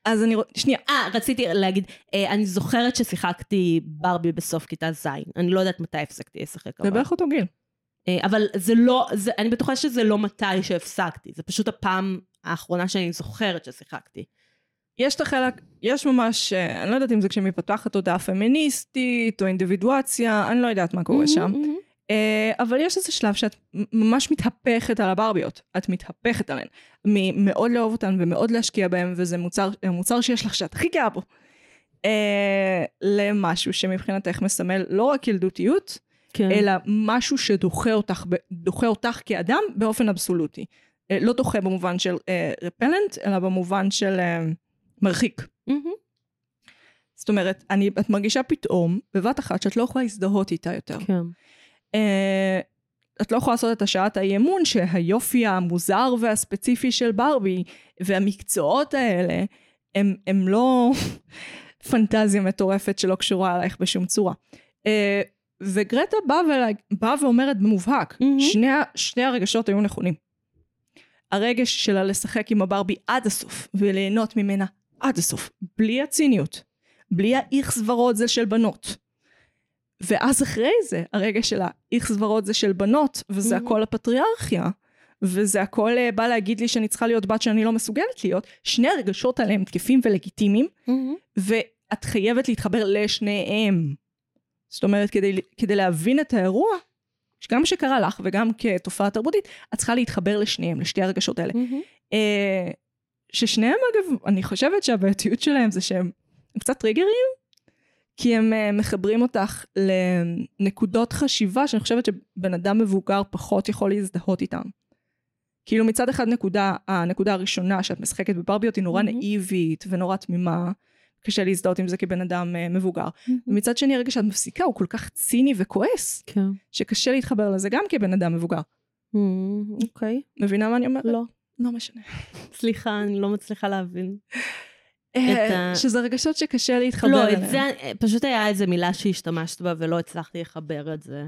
אז אני רוצה, שנייה, אה, רציתי להגיד, אה, אני זוכרת ששיחקתי ברבי בסוף כיתה ז', אני לא יודעת מתי הפסקתי לשחק. זה. בערך אותו גיל. אה, אבל זה לא, זה, אני בטוחה שזה לא מתי שהפסקתי, זה פשוט הפעם האחרונה שאני זוכרת ששיחקתי. יש את החלק, יש ממש, אה, אני לא יודעת אם זה כשמפתחת תודעה פמיניסטית או אינדיבידואציה, אני לא יודעת מה קורה שם. אה, אבל יש איזה שלב שאת ממש מתהפכת על הברביות. את מתהפכת עליהן. ממאוד לאהוב אותן ומאוד להשקיע בהן, וזה מוצר, מוצר שיש לך שאת הכי גאה בו. למשהו שמבחינתך מסמל לא רק ילדותיות, כן. אלא משהו שדוחה אותך, דוחה אותך כאדם באופן אבסולוטי. אה, לא דוחה במובן של רפלנט, אלא במובן של אה, מרחיק. מהמם. זאת אומרת, אני, את מרגישה פתאום, בבת אחת, שאת לא יכולה להזדהות איתה יותר. כן. אה, את לא יכולה לעשות את השעת האי-אמון שהיופי המוזר והספציפי של ברבי והמקצועות האלה הם, הם לא פנטזיה מטורפת שלא קשורה אלייך בשום צורה. אה, וגרטה באה באה ואומרת במובהק, מהמם. שני, שני הרגשות היו נכונים. הרגש שלה לשחק עם הברבי עד הסוף וליהנות ממנה עד הסוף, בלי הציניות, בלי האיכס ורוד זה של בנות. ואז אחרי זה, הרגע של האיכס ורוד זה של בנות, וזה Mhm. הכל הפטריארכיה, וזה הכל אה, בא להגיד לי שאני צריכה להיות בת שאני לא מסוגלת להיות, שני הרגשות האלה הם תקפים ולגיטימיים, מהמם. ואת חייבת להתחבר לשניהם. זאת אומרת, כדי, כדי להבין את האירוע, גם שקרה לך וגם כתופעה תרבותית, את צריכה להתחבר לשניהם, לשתי הרגשות האלה. אה, ששניהם אגב, אני חושבת שהבעייתיות שלהם זה שהם הם קצת טריגרים, כי הם אה, מחברים אותך לנקודות חשיבה שאני חושבת שבן אדם מבוגר פחות יכול להזדהות איתם. כאילו מצד אחד נקודה, הנקודה הראשונה שאת משחקת בברביות היא נורא מהמם. נאיבית ונורא תמימה, קשה להזדהות עם זה כבן אדם אה, מבוגר. ומצד שני הרגע שאת מפסיקה הוא כל כך ציני וכועס, כן. שקשה להתחבר לזה גם כבן אדם מבוגר. אוקיי. מבינה מה אני אומרת? לא. לא משנה. סליחה, אני לא מצליחה להבין. אה, שזה רגשות שקשה להתחבר לא, אליהם. את זה, פשוט היה איזה מילה שהשתמשת בה ולא הצלחתי לחבר את זה.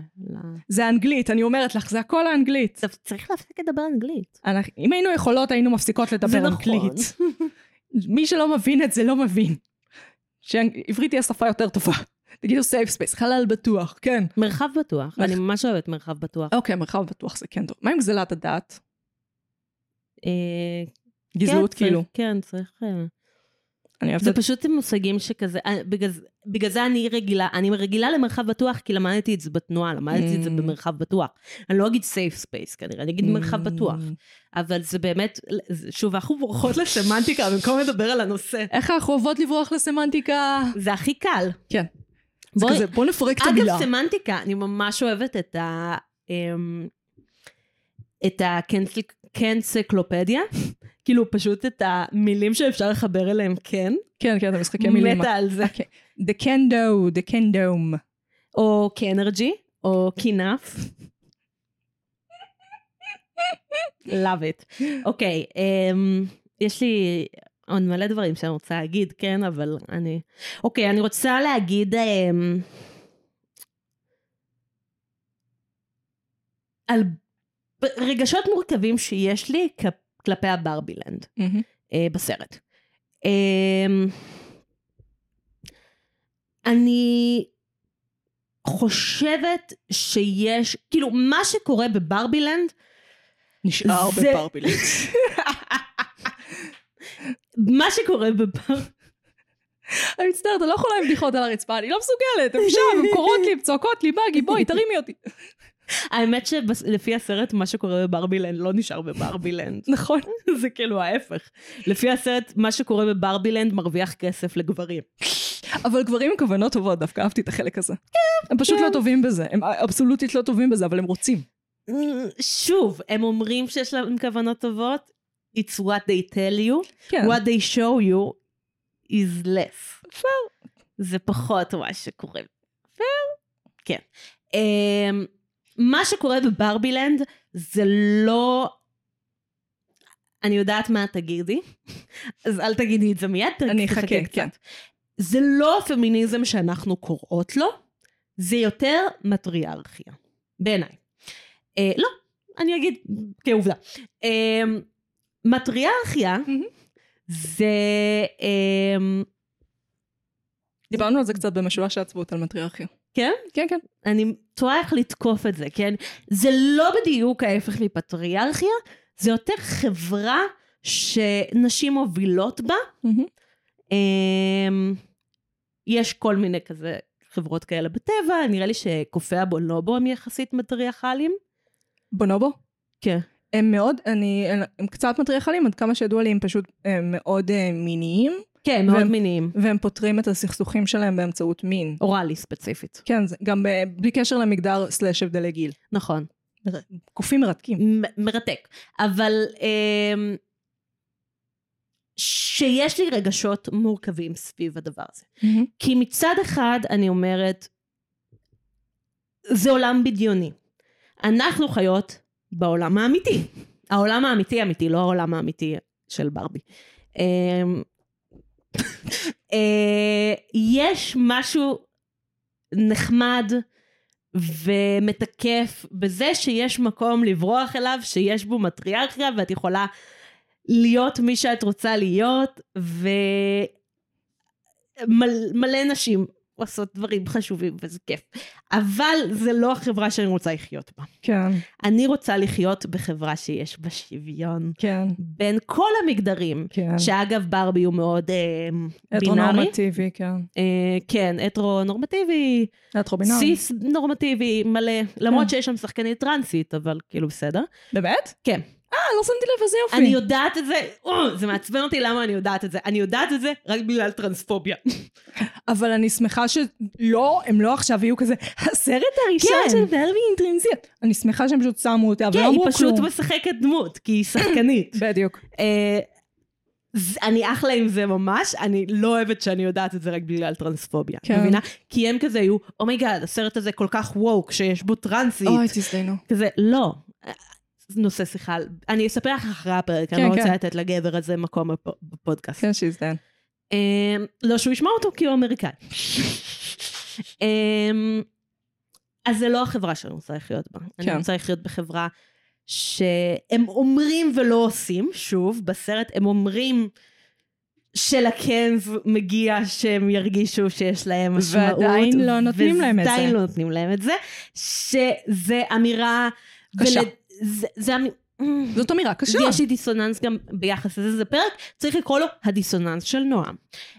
זה אנגלית, אני אומרת לך, זה הכל האנגלית. צריך להפסיק לדבר אנגלית. אם היינו יכולות, היינו מפסיקות לדבר נכון. אנגלית. מי שלא מבין את זה, לא מבין. שעברית תהיה שפה יותר טובה. תגידו safe space, חלל בטוח, כן. מרחב בטוח, אני ממש אוהבת מרחב בטוח. אוקיי, מרחב בטוח זה כן טוב. מה עם גזלת הדעת? אה, גזעות כן, כאילו. כן, צריך... אני אוהבת זה את פשוט מושגים שכזה, אה, בגלל בגלל זה אני רגילה, אני רגילה למרחב בטוח כי למדתי את זה בתנועה, למדתי את זה Mm. במרחב בטוח. אני לא אגיד safe space כנראה, אני אגיד מרחב בטוח. אבל זה באמת, שוב, אנחנו בורחות לסמנטיקה במקום לדבר על הנושא. איך אנחנו אוהבות לברוח לסמנטיקה? זה הכי קל. כן. זה בואי- כזה, בוא נפרק את המילה. אגב, סמנטיקה, אני ממש אוהבת את ה... אמ, את הקנסקלופדיה. כאילו, פשוט את המילים שאפשר לחבר אליהם כן. כן, כן, זה משחקי מילים. מתה על זה. אוקיי. The Kendo, The Kendome. או קנרג'י, או קינף. love it. אוקיי, אמ, יש לי עוד מלא דברים שאני רוצה להגיד, כן, אבל אני... אוקיי, אני רוצה להגיד... אמ, על רגשות מורכבים שיש לי כ- כלפי הברבילנד. מהמם. אה, בסרט. אה, אני חושבת שיש, כאילו, מה שקורה בברבילנד, נשאר זה- בברבילית. מה שקורה בבר... אני מצטערת, אני לא יכולה עם בדיחות על הרצפה, אני לא מסוגלת, הם שם, הם קוראות לי, הם צועקות לי, בגי, בואי, תרימי אותי. האמת שלפי הסרט, מה שקורה בברבילנד לא נשאר בברבילנד. נכון. זה כאילו ההפך. לפי הסרט, מה שקורה בברבילנד מרוויח כסף לגברים. אבל גברים עם כוונות טובות, דווקא אהבתי את החלק הזה. הם פשוט כן. לא טובים בזה, הם אבסולוטית לא טובים בזה, אבל הם רוצים. שוב, הם אומרים שיש להם כוונות טובות, it's what they tell you, כן. what they show you is less. זה פחות מה שקורה. פייר? כן. מה שקורה בברבילנד זה לא... אני יודעת מה תגידי, אז אל תגידי את זה מיד, אני אחכה, קצת. כן. זה לא הפמיניזם שאנחנו קוראות לו, זה יותר מטריארכיה, בעיניי. אה, לא, אני אגיד כעובדה. אה, מטריארכיה מהמם. זה... אה, דיברנו על זה קצת במשולש העצבות על מטריארכיה. כן? כן, כן. אני תוהה איך לתקוף את זה, כן? זה לא בדיוק ההפך מפטריארכיה, זה יותר חברה שנשים מובילות בה. אמ, יש כל מיני כזה חברות כאלה בטבע, נראה לי שקופי הבונובו הם יחסית מטריארכליים. בונובו? כן. הם מאוד, אני, הם קצת מטריארכליים, עד כמה שידוע לי הם פשוט הם מאוד אה, מיניים, כן, מאוד והם- מיניים. והם פותרים את הסכסוכים שלהם באמצעות מין. אוראלי ספציפית. כן, זה גם ב- בלי קשר למגדר סלאש הבדלי גיל. נכון. קופים מרתקים. מ- מרתק. אבל אמ, שיש לי רגשות מורכבים סביב הדבר הזה. כי מצד אחד אני אומרת, זה עולם בדיוני. אנחנו חיות בעולם האמיתי. העולם האמיתי אמיתי, לא העולם האמיתי של ברבי. אה, יש משהו נחמד ומתקף בזה שיש מקום לברוח אליו, שיש בו מטריארכיה ואת יכולה להיות מי שאת רוצה להיות, ומלא נשים עושות דברים חשובים וזה כיף. אבל זה לא החברה שאני רוצה לחיות בה. כן, אני רוצה לחיות בחברה שיש בה שוויון כן, בין כל המגדרים. כן. שאגב ברבי הוא מאוד אה, בינארי. הטרונורמטיבי, כן. אה, כן, הטרו-נורמטיבי, הטרובינארי. סיס נורמטיבי מלא, למרות כן. שיש שם שחקנית טרנסית, אבל כאילו בסדר. באמת? כן. אה, לא שמתי לב, איזה יופי. אני יודעת את זה, או, זה מעצבן אותי למה אני יודעת את זה. אני יודעת את זה רק בגלל טרנספוביה. אבל אני שמחה שלא, הם לא עכשיו יהיו כזה, הסרט הראשון כן. של ברבי אינה טרנזית. אני שמחה שהם פשוט שמו אותה, כן, ולא היא אמרו פשוט כלום. משחקת דמות, כי היא שחקנית. בדיוק. אה, אני אחלה עם זה ממש, אני לא אוהבת שאני יודעת את זה רק בגלל טרנספוביה. כן. מבינה? כי הם כזה היו, oh my god, הסרט הזה כל כך woke, שיש בו טרנסית. אוי, תזדיינו. כזה, לא. נושא שיחה, אני אספר לך אחרי הפרק, אני כן, לא רוצה כן. לתת לגבר הזה מקום בפ- בפודקאסט. כן, שיזדיין. אמ, לא שהוא ישמע אותו כי הוא אמריקאי. אמ, אז זה לא החברה שאני רוצה לחיות בה. אני כן. רוצה לחיות בחברה שהם אומרים ולא עושים, שוב, בסרט הם אומרים שלקנז מגיע שהם ירגישו שיש להם משמעות. ועדיין לא נותנים להם את זה. ועדיין לא נותנים להם את זה, שזה אמירה... קשה. ול- זה, זה זאת אמירה קשה. יש לי דיסוננס גם ביחס לזה, זה פרק, צריך לקרוא לו הדיסוננס של נועם.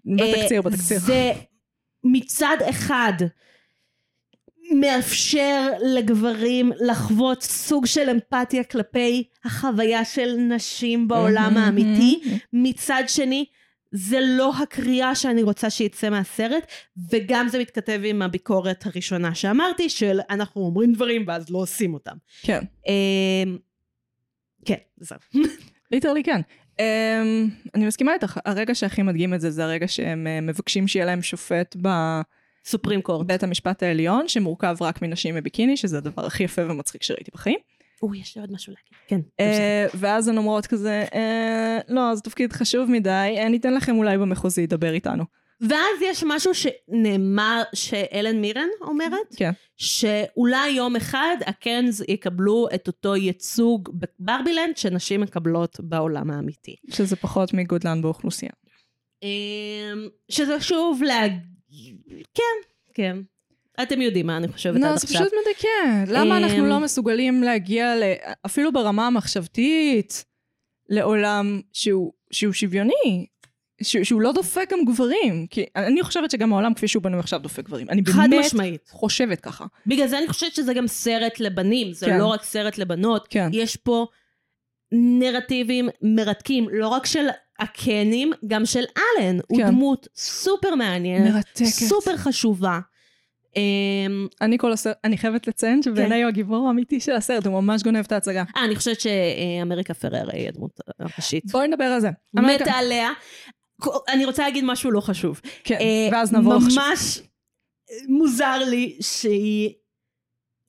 בתקציר, אה, בתקציר. זה מצד אחד מאפשר לגברים לחוות סוג של אמפתיה כלפי החוויה של נשים בעולם האמיתי. מצד שני זה לא הקריאה שאני רוצה שיצא מהסרט, וגם זה מתכתב עם הביקורת הראשונה שאמרתי, של אנחנו אומרים דברים ואז לא עושים אותם. כן. אמ, כן, זהו. ליטרלי כן. Um, אני מסכימה איתך, הרגע שהכי מדגים את זה, זה הרגע שהם uh, מבקשים שיהיה להם שופט סופרים קורט. בבית המשפט העליון, שמורכב רק מנשים בביקיני, שזה הדבר הכי יפה ומצחיק שראיתי בחיים. אוי, יש לי עוד משהו להגיד. כן. Uh, ואז הן אומרות כזה, uh, לא, זה תפקיד חשוב מדי, uh, ניתן לכם אולי במחוזי לדבר איתנו. ואז יש משהו שנאמר, שאלן מירן אומרת, כן. שאולי יום אחד הקנז יקבלו את אותו ייצוג בברבילנד שנשים מקבלות בעולם האמיתי. שזה פחות מגודלן באוכלוסייה. אמ, שזה שוב להג... כן, כן. אתם יודעים מה אני חושבת עד לא, זה עכשיו. פשוט מדכא. למה אנחנו אמ, לא מסוגלים להגיע, ל... אפילו ברמה המחשבתית, לעולם שהוא, שהוא שוויוני? שהוא, שהוא לא דופק גם גברים. כי אני חושבת שגם העולם כפי שהוא בנוי עכשיו דופק גברים. אני חד באמת משמעית. חושבת ככה. בגלל זה אני חושבת שזה גם סרט לבנים, זה כן. לא רק סרט לבנות. כן. יש פה נרטיבים מרתקים, לא רק של הקנים, גם של אלן. הוא כן. דמות סופר מעניינת, מרתקת. סופר חשובה. אמ, אני כל הסרט, אני חייבת לציין שבעיניי הוא הגיבור האמיתי של הסרט, הוא ממש גונב את ההצגה. אה, אני חושבת שאמריקה פררה היא הדמות הראשית. בואי נדבר על זה. מתה עליה. אני רוצה להגיד משהו לא חשוב. כן, אה, ואז נעבור לחשוב. ממש מוזר לי שהיא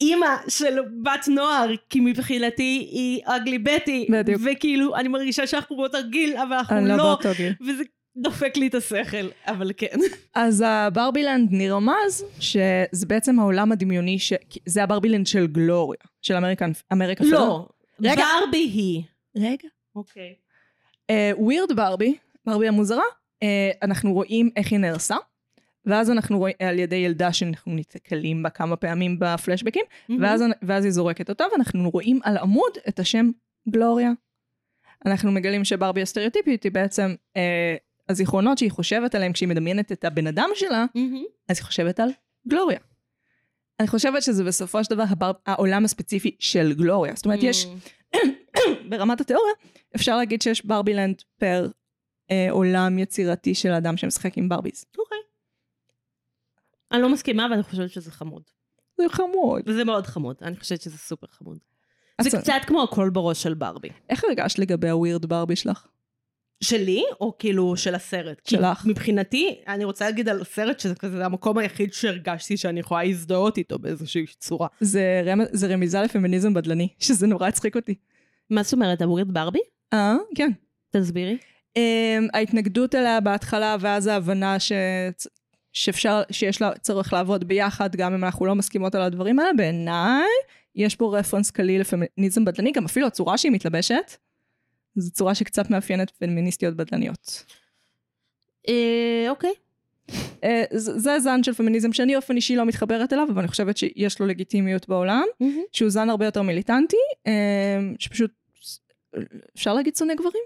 אימא של בת נוער, כי מבחינתי היא Ugly Betty. בדיוק. וכאילו, אני מרגישה שאנחנו באותו גיל, אבל אנחנו אני לא לא, באותו גיל. וזה דופק לי את השכל, אבל כן. אז ה Barbieland נרמז שזה בעצם העולם הדמיוני, ש... זה ה Barbieland של גלוריה, של American, אמריקה פררה. לא, רגע. ברבי היא. רגע. אוקיי. weird Barbie, ברבי המוזרה, אה, אנחנו רואים איך היא נהרסה, ואז אנחנו רואים על ידי ילדה שאנחנו נתקלים בה כמה פעמים בפלשבקים, ואז, ואז היא זורקת אותה, ואנחנו רואים על עמוד את השם גלוריה. אנחנו מגלים שברבי הסטריאוטיפית היא בעצם אה, הזיכרונות שהיא חושבת עליהם כשהיא מדמיינת את הבן אדם שלה, מהמם. אז היא חושבת על גלוריה. אני חושבת שזה בסופו של דבר הבר, העולם הספציפי של גלוריה. זאת אומרת, יש, ברמת התיאוריה, אפשר להגיד שיש ברבילנד פר אה, עולם יצירתי של אדם שמשחק עם ברביז. אוקיי. אני לא מסכימה, ואני חושבת שזה חמוד. זה חמוד. וזה מאוד חמוד, אני חושבת שזה סופר חמוד. זה קצת כמו הכל בראש של ברבי. איך הרגשת לגבי הווירד ברבי שלך? שלי, או כאילו של הסרט? שלך. מבחינתי, אני רוצה להגיד על הסרט שזה כזה המקום היחיד שהרגשתי שאני יכולה להזדהות איתו באיזושהי צורה. זה, רמ... זה רמיזה לפמיניזם בדלני, שזה נורא הצחיק אותי. מה זאת אומרת, הווירד ברבי? אה, כן. תסבירי. Um, ההתנגדות אליה בהתחלה, ואז ההבנה ש... שאפשר, שיש לה צורך לעבוד ביחד, גם אם אנחנו לא מסכימות על הדברים האלה, בעיניי יש פה רפרנס קליל לפמיניזם בדלני, גם אפילו הצורה שהיא מתלבשת, זו צורה שקצת מאפיינת פמיניסטיות בדלניות. אה, אוקיי. אה, זה זן של פמיניזם שאני באופן אישי לא מתחברת אליו, אבל אני חושבת שיש לו לגיטימיות בעולם, שהוא זן הרבה יותר מיליטנטי, אה, שפשוט, אפשר להגיד שונא גברים?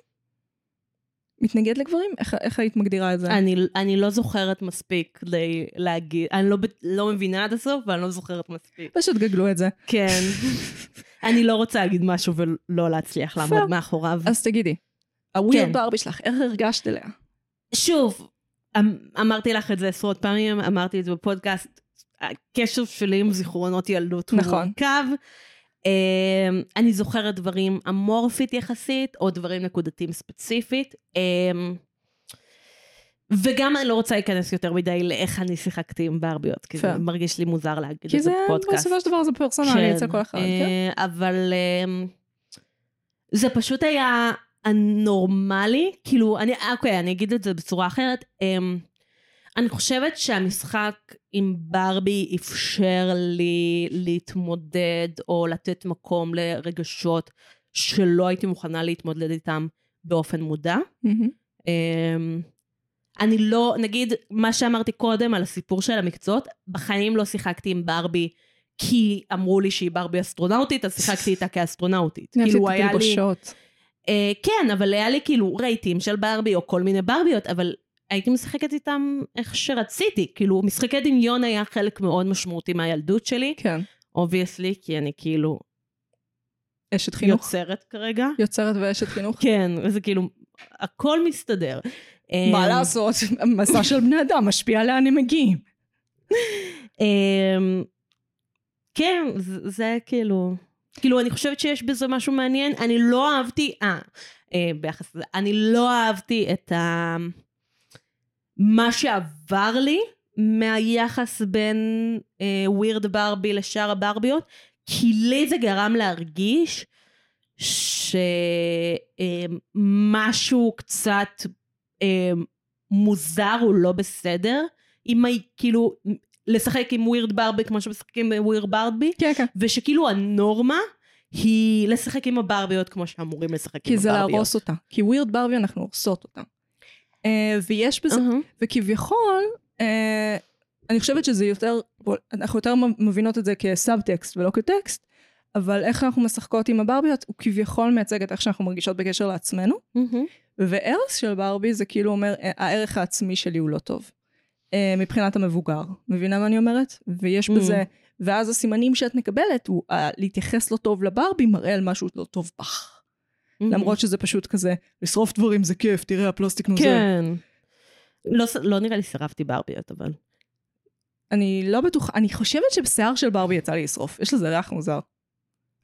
מתנגד לגברים? איך, איך היית מגדירה את זה? אני, אני לא זוכרת מספיק להגיד, אני לא, לא מבינה עד הסוף, ואני לא זוכרת מספיק. פשוט גגלו את זה. כן. אני לא רוצה להגיד משהו ולא להצליח לעמוד. מאחוריו. אז תגידי, הווירד כן. ברבי שלך, איך הרגשת אליה? שוב, אמ- אמרתי לך את זה עשרות פעמים, אמרתי את זה בפודקאסט, הקשר שלי עם זיכרונות ילדות הוא נכון. מורכב. אמ, אני זוכרת דברים אמורפית יחסית, או דברים נקודתיים ספציפית. אמ, וגם אני לא רוצה להיכנס יותר מדי לאיך אני שיחקתי עם ברביות, כי זה Fair. מרגיש לי מוזר להגיד כי את זה זה, בפודקאסט. בסופו של דבר זה פרסונלי אצל כל אחד, כן? אה, אבל אמ, זה פשוט היה הנורמלי, כאילו, אני, אוקיי, אני אגיד את זה בצורה אחרת. אמ, אני חושבת שהמשחק עם ברבי אפשר לי להתמודד או לתת מקום לרגשות שלא הייתי מוכנה להתמודד איתם באופן מודע. מהמם. אני לא, נגיד, מה שאמרתי קודם על הסיפור של המקצועות, בחיים לא שיחקתי עם ברבי כי אמרו לי שהיא ברבי אסטרונאוטית, אז שיחקתי איתה כאסטרונאוטית. כאילו, היה לי... תלבושות. אה, כן, אבל היה לי כאילו רייטים של ברבי או כל מיני ברביות, אבל הייתי משחקת איתם איך שרציתי. כאילו, משחקי דמיון היה חלק מאוד משמעותי מהילדות שלי, כן. obviously, כי אני כאילו אשת חינוך. יוצרת כרגע. יוצרת ואשת חינוך. כן, וזה כאילו, הכל מסתדר. מה אמ, לעשות? המסע של בני אדם משפיע לאן הם מגיעים. אמ, כן, זה, כאילו... כאילו, אני חושבת שיש בזה משהו מעניין. אני לא אהבתי... אה, אה ביחס לזה. אני לא אהבתי את ה... מה שעבר לי מהיחס בין אה, ווירד ברבי לשאר הברביות, כי לי זה גרם להרגיש שמשהו קצת אה, מוזר הוא לא בסדר. אם כאילו לשחק עם ווירד ברבי כמו שמשחקים עם ווירד ברבי, כן, כן. ושכאילו הנורמה היא לשחק עם הברביות כמו שאמורים לשחק עם כי הברביות. זה להרוס אותה. כי ווירד ברבי אנחנו הורסות אותה. אה, ויש בזה, אהה. וכביכול, אה, אני חושבת שזה יותר, אנחנו יותר מבינות את זה כסאב טקסט ולא כטקסט, אבל איך אנחנו משחקות עם הברביות, הוא כביכול מייצג את איך שאנחנו מרגישות בקשר לעצמנו, מהמם. והרס של ברבי זה כאילו אומר, אה, הערך העצמי שלי הוא לא טוב. אה, מבחינת המבוגר. מבינה מה אני אומרת? ויש. בזה, ואז הסימנים שאת מקבלת, הוא להתייחס לא טוב לברבי מראה על משהו לא טוב בך. למרות שזה פשוט כזה, לשרוף דברים זה כיף, תראה הפלסטיק נוזל. כן. לא, לא נראה לי שרפתי ברביות, אבל... אני לא בטוחה, אני חושבת שבשיער של ברבי יצא לי לשרוף, יש לזה ריח מוזר.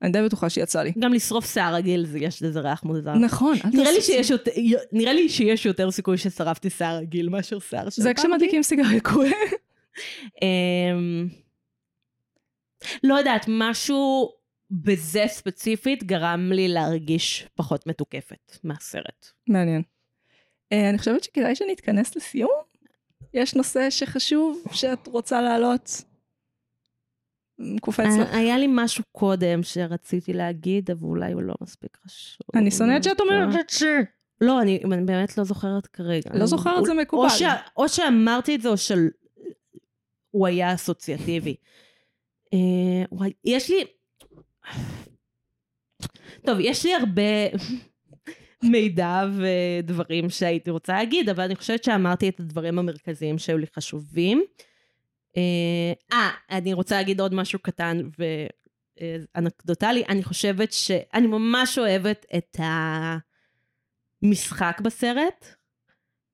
אני די בטוחה שיצא לי. גם לשרוף שיער רגיל, זה- יש לזה ריח מוזר. נכון, אל נראה לי, שיש יותר, נראה לי שיש יותר סיכוי ששרפתי שיער רגיל מאשר שיער של זה. כשמדליקים סיגריה קורה. אמ, לא יודעת, משהו בזה ספציפית גרם לי להרגיש פחות מתוקפת מהסרט. מעניין. אה, אני חושבת שכדאי שנתכנס לסיום. יש נושא שחשוב שאת רוצה להעלות? קופץ לך. היה- היה לי משהו קודם שרציתי להגיד, אבל אולי הוא לא מספיק חשוב. אני שונאת שאת אומרת את זה. לא, אני באמת לא זוכרת כרגע. לא זוכרת, זה מקובל. או שאמרתי את זה, או שהוא היה אסוציאטיבי. אה, יש לי... טוב, יש לי הרבה מידע ודברים שהייתי רוצה להגיד, אבל אני חושבת שאמרתי את הדברים המרכזיים שהיו לי חשובים. אה, אה, אני רוצה להגיד עוד משהו קטן ואנקדוטלי. אני חושבת שאני ממש אוהבת את המשחק בסרט.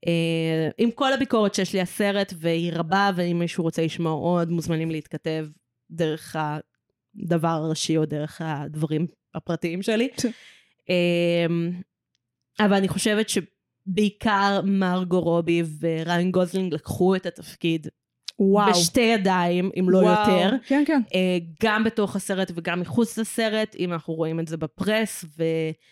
אה, עם כל הביקורת שיש לי הסרט, והיא רבה, ואם מישהו רוצה לשמוע עוד, מוזמנים להתכתב דרך העמוד הראשי או דרך העמודים הפרטיים שלי. אה, אבל אני חושבת שבעיקר מרגו רובי וריין גוזלינג לקחו את התפקיד וואו. בשתי ידיים, אם לא וואו. יותר. כן, כן. אה, גם בתוך הסרט וגם מחוץ לסרט, אם אנחנו רואים את זה ב press, ו...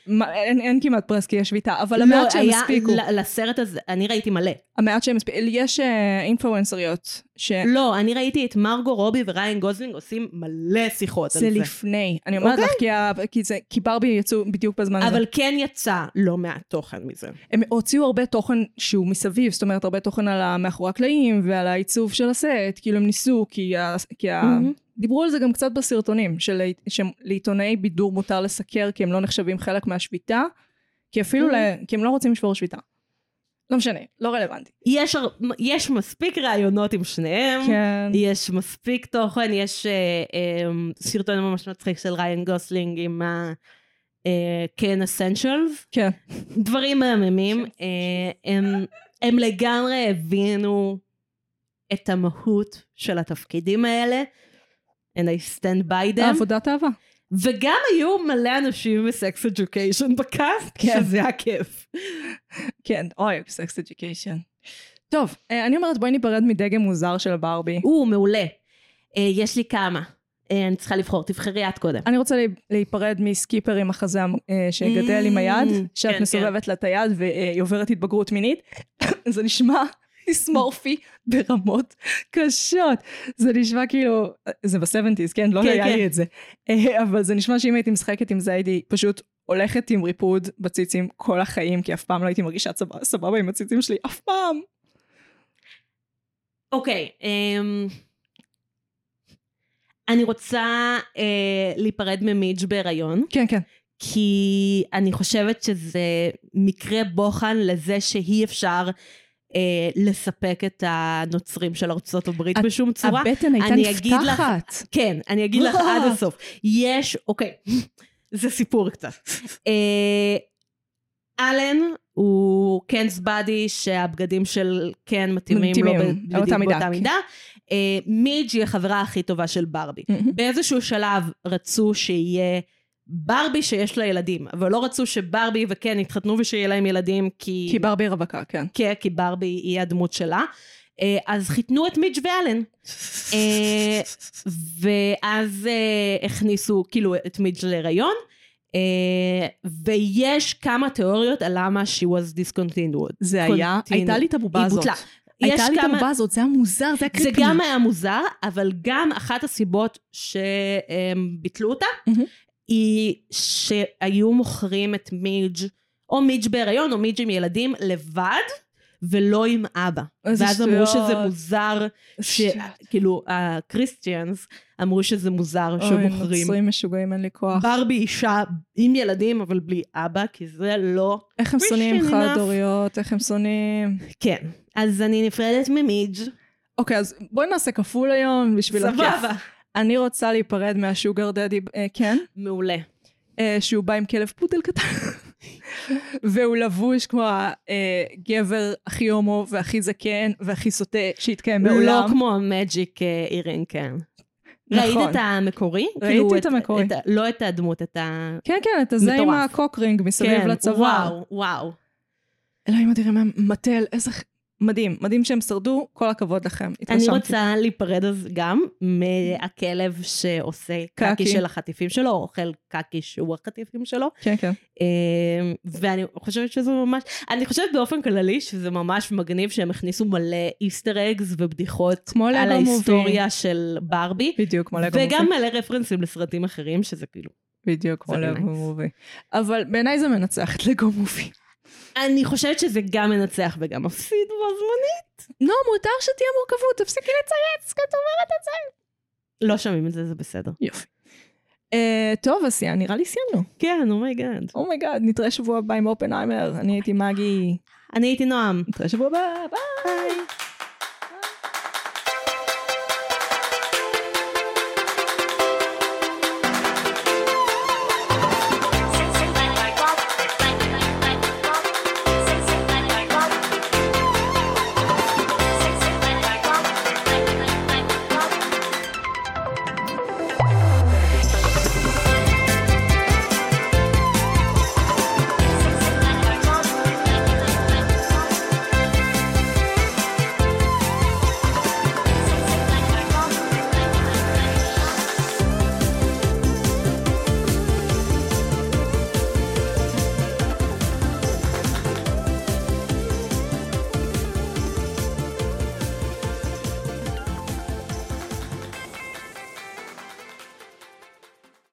מה, אין, אין כמעט press כי יש שביתה, אבל המעט שהם לא, הספיקו, לסרט הזה, אני ראיתי מלא. המעט שהם הספיקו, יש אה, influencer יות, שזה לא, אני ראיתי את מרגו רובי וריין גוזלינג עושים מלא שיחות על זה. לפני. אני אומרת לך, כי, ה- כי, זה, כי ברבי יצאו בדיוק בזמן הזה. אבל כן יצא לא מעט תוכן מזה. הם הוציאו הרבה תוכן שהוא מסביב, זאת אומרת הרבה תוכן על המאחורי הקלעים ועל העיצוב של הסט, כאילו הם ניסו, כי, ה, כי ה, מהמם. דיברו על זה גם קצת בסרטונים, של, שלעיתונאי בידור מותר לסקר כי הם לא נחשבים חלק מהשביתה, כי אפילו, ל, כי הם לא רוצים לשבור שביתה. לא משנה, לא רלוונטי. יש, יש מספיק ראיונות עם שניהם. כן. יש מספיק תוכן, יש אה, אה, סרטון ממש מצחיק של ריין גוסלינג עם ה... אה, כן אסנשלס, כן. דברים מהממים. אה, הם, הם לגמרי הבינו את המהות של התפקידים האלה, and I stand by them, עבודת אהבה. וגם היו מלא אנשים בסקס אדיוקיישן בקאסט, כן. שזה היה כיף. כן, אוי, סקס אדיוקיישן. טוב, אה, אני אומרת בואי ניפרד מדגם מוזר של ברבי. או, מעולה. אה, יש לי כמה. אה, אני צריכה לבחור, תבחרי את קודם. אני רוצה להיפרד מסקיפר עם החזה שגדל עם היד, Mm, שאת כן, מסובבת לה את היד והיא עוברת התבגרות מינית. זה נשמע דיסמורפי ברמות קשות. זה נשמע כאילו, זה בסבנטיז, כן? לא כן, היה כן. לי את זה. אה, אבל זה נשמע שאם הייתי משחקת עם זה הייתי פשוט הולכת עם ריפוד בציצים כל החיים, כי אף פעם לא הייתי מרגישה סבבה- סבבה עם הציצים שלי, אף פעם. אוקיי, אמ, אני רוצה אה, להיפרד ממידג' בהיריון, כן, כן. כי אני חושבת שזה מקרה בוחן לזה שאי אפשר אה, לספק את הנוצרים של ארצות הברית את- בשום צורה. הבטן הייתה אגיד לך- נפתחת. כן, אני אגיד לך. עד הסוף. יש, אוקיי, זה סיפור קצת. אה, אלן הוא קנס באדי שהבגדים של קן מתאימים לו בדיוק מידה, באותה כן. מידה. אה, מידג' היא החברה הכי טובה של ברבי. באיזשהו שלב רצו שיהיה ברבי שיש לה ילדים, אבל לא רצו שברבי וקן יתחתנו ושיהיה להם ילדים כי... כי ברבי רווקה, כן. כן, כי ברבי היא הדמות שלה. אה, אז חיתנו את מידג' ואלן. אה, ואז אה, הכניסו כאילו את מידג' להיריון. אה, ויש כמה תיאוריות על למה she was discontinued. זה היה. הייתה לי את הבובה היא הזאת. בוטלה. הייתה לי את הבובה הזאת, זה היה מוזר, זה היה זה קריפי. גם היה מוזר, אבל גם אחת הסיבות שהם ביטלו אותה, מהמם. היא שהיו מוכרים את מידג' או מידג' בהיריון או מידג' עם ילדים לבד, ולא עם אבא. ואז אמרו שטויות. שזה מוזר, שכאילו הקריסטיאנס אמרו שזה מוזר אוי, שמוכרים. נוצרים משוגעים, אין לי כוח. ברבי אישה עם ילדים אבל בלי אבא, כי זה לא... איך הם שונאים. חד הוריות, איך הם שונאים... כן. אז אני נפרדת ממידג'. אוקיי, אז בואי נעשה כפול היום בשביל הכיף. סבבה. אני רוצה להיפרד מהשוגר דדי, אה, כן, מעולה. אה, שהוא בא עם כלב פודל קטן, והוא לבוש כמו הגבר הכי הומו והכי זקן והכי סוטה שהתקיים לא בעולם. כמו ה magic אה, earring, כן. נכון. ראית את המקורי? ראיתי כאילו, את המקורי. ה- לא את הדמות, את ה... כן, כן, את הזה עם. ה cock ring מסביב כן, לצוואר. וואו, וואו. אלוהים אדירים, מטל, איזה... מדהים, מדהים שהם שרדו, כל הכבוד לכם. אני. רוצה להיפרד אז גם מהכלב שעושה קקי. קקי של החטיפים שלו, או אוכל קקי שהוא החטיפים שלו. כן, כן. אה, ואני חושבת שזה ממש, אני חושבת באופן כללי שזה ממש מגניב שהם הכניסו מלא איסטר אגס ובדיחות על לגו מובי. ההיסטוריה של ברבי. בדיוק, כמו לגו וגם מובי. מלא רפרנסים לסרטים אחרים, שזה כאילו... בדיוק, כמו לגו. מובי. אבל בעיניי זה מנצח את לגו מובי. אני חושבת שזה גם מנצח וגם מפסיד בו זמנית. לא, מותר שתהיה מורכבות, תפסיקי לצייץ, כי את אומרת את זה. לא שומעים את זה, זה בסדר. יופי. אה, טוב, אז נראה לי סיימנו. כן, אומייגאד. אומייגאד, נתראה שבוע הבא עם אופנהיימר. אני הייתי מגי. אני הייתי נועם. נתראה שבוע הבא. ביי.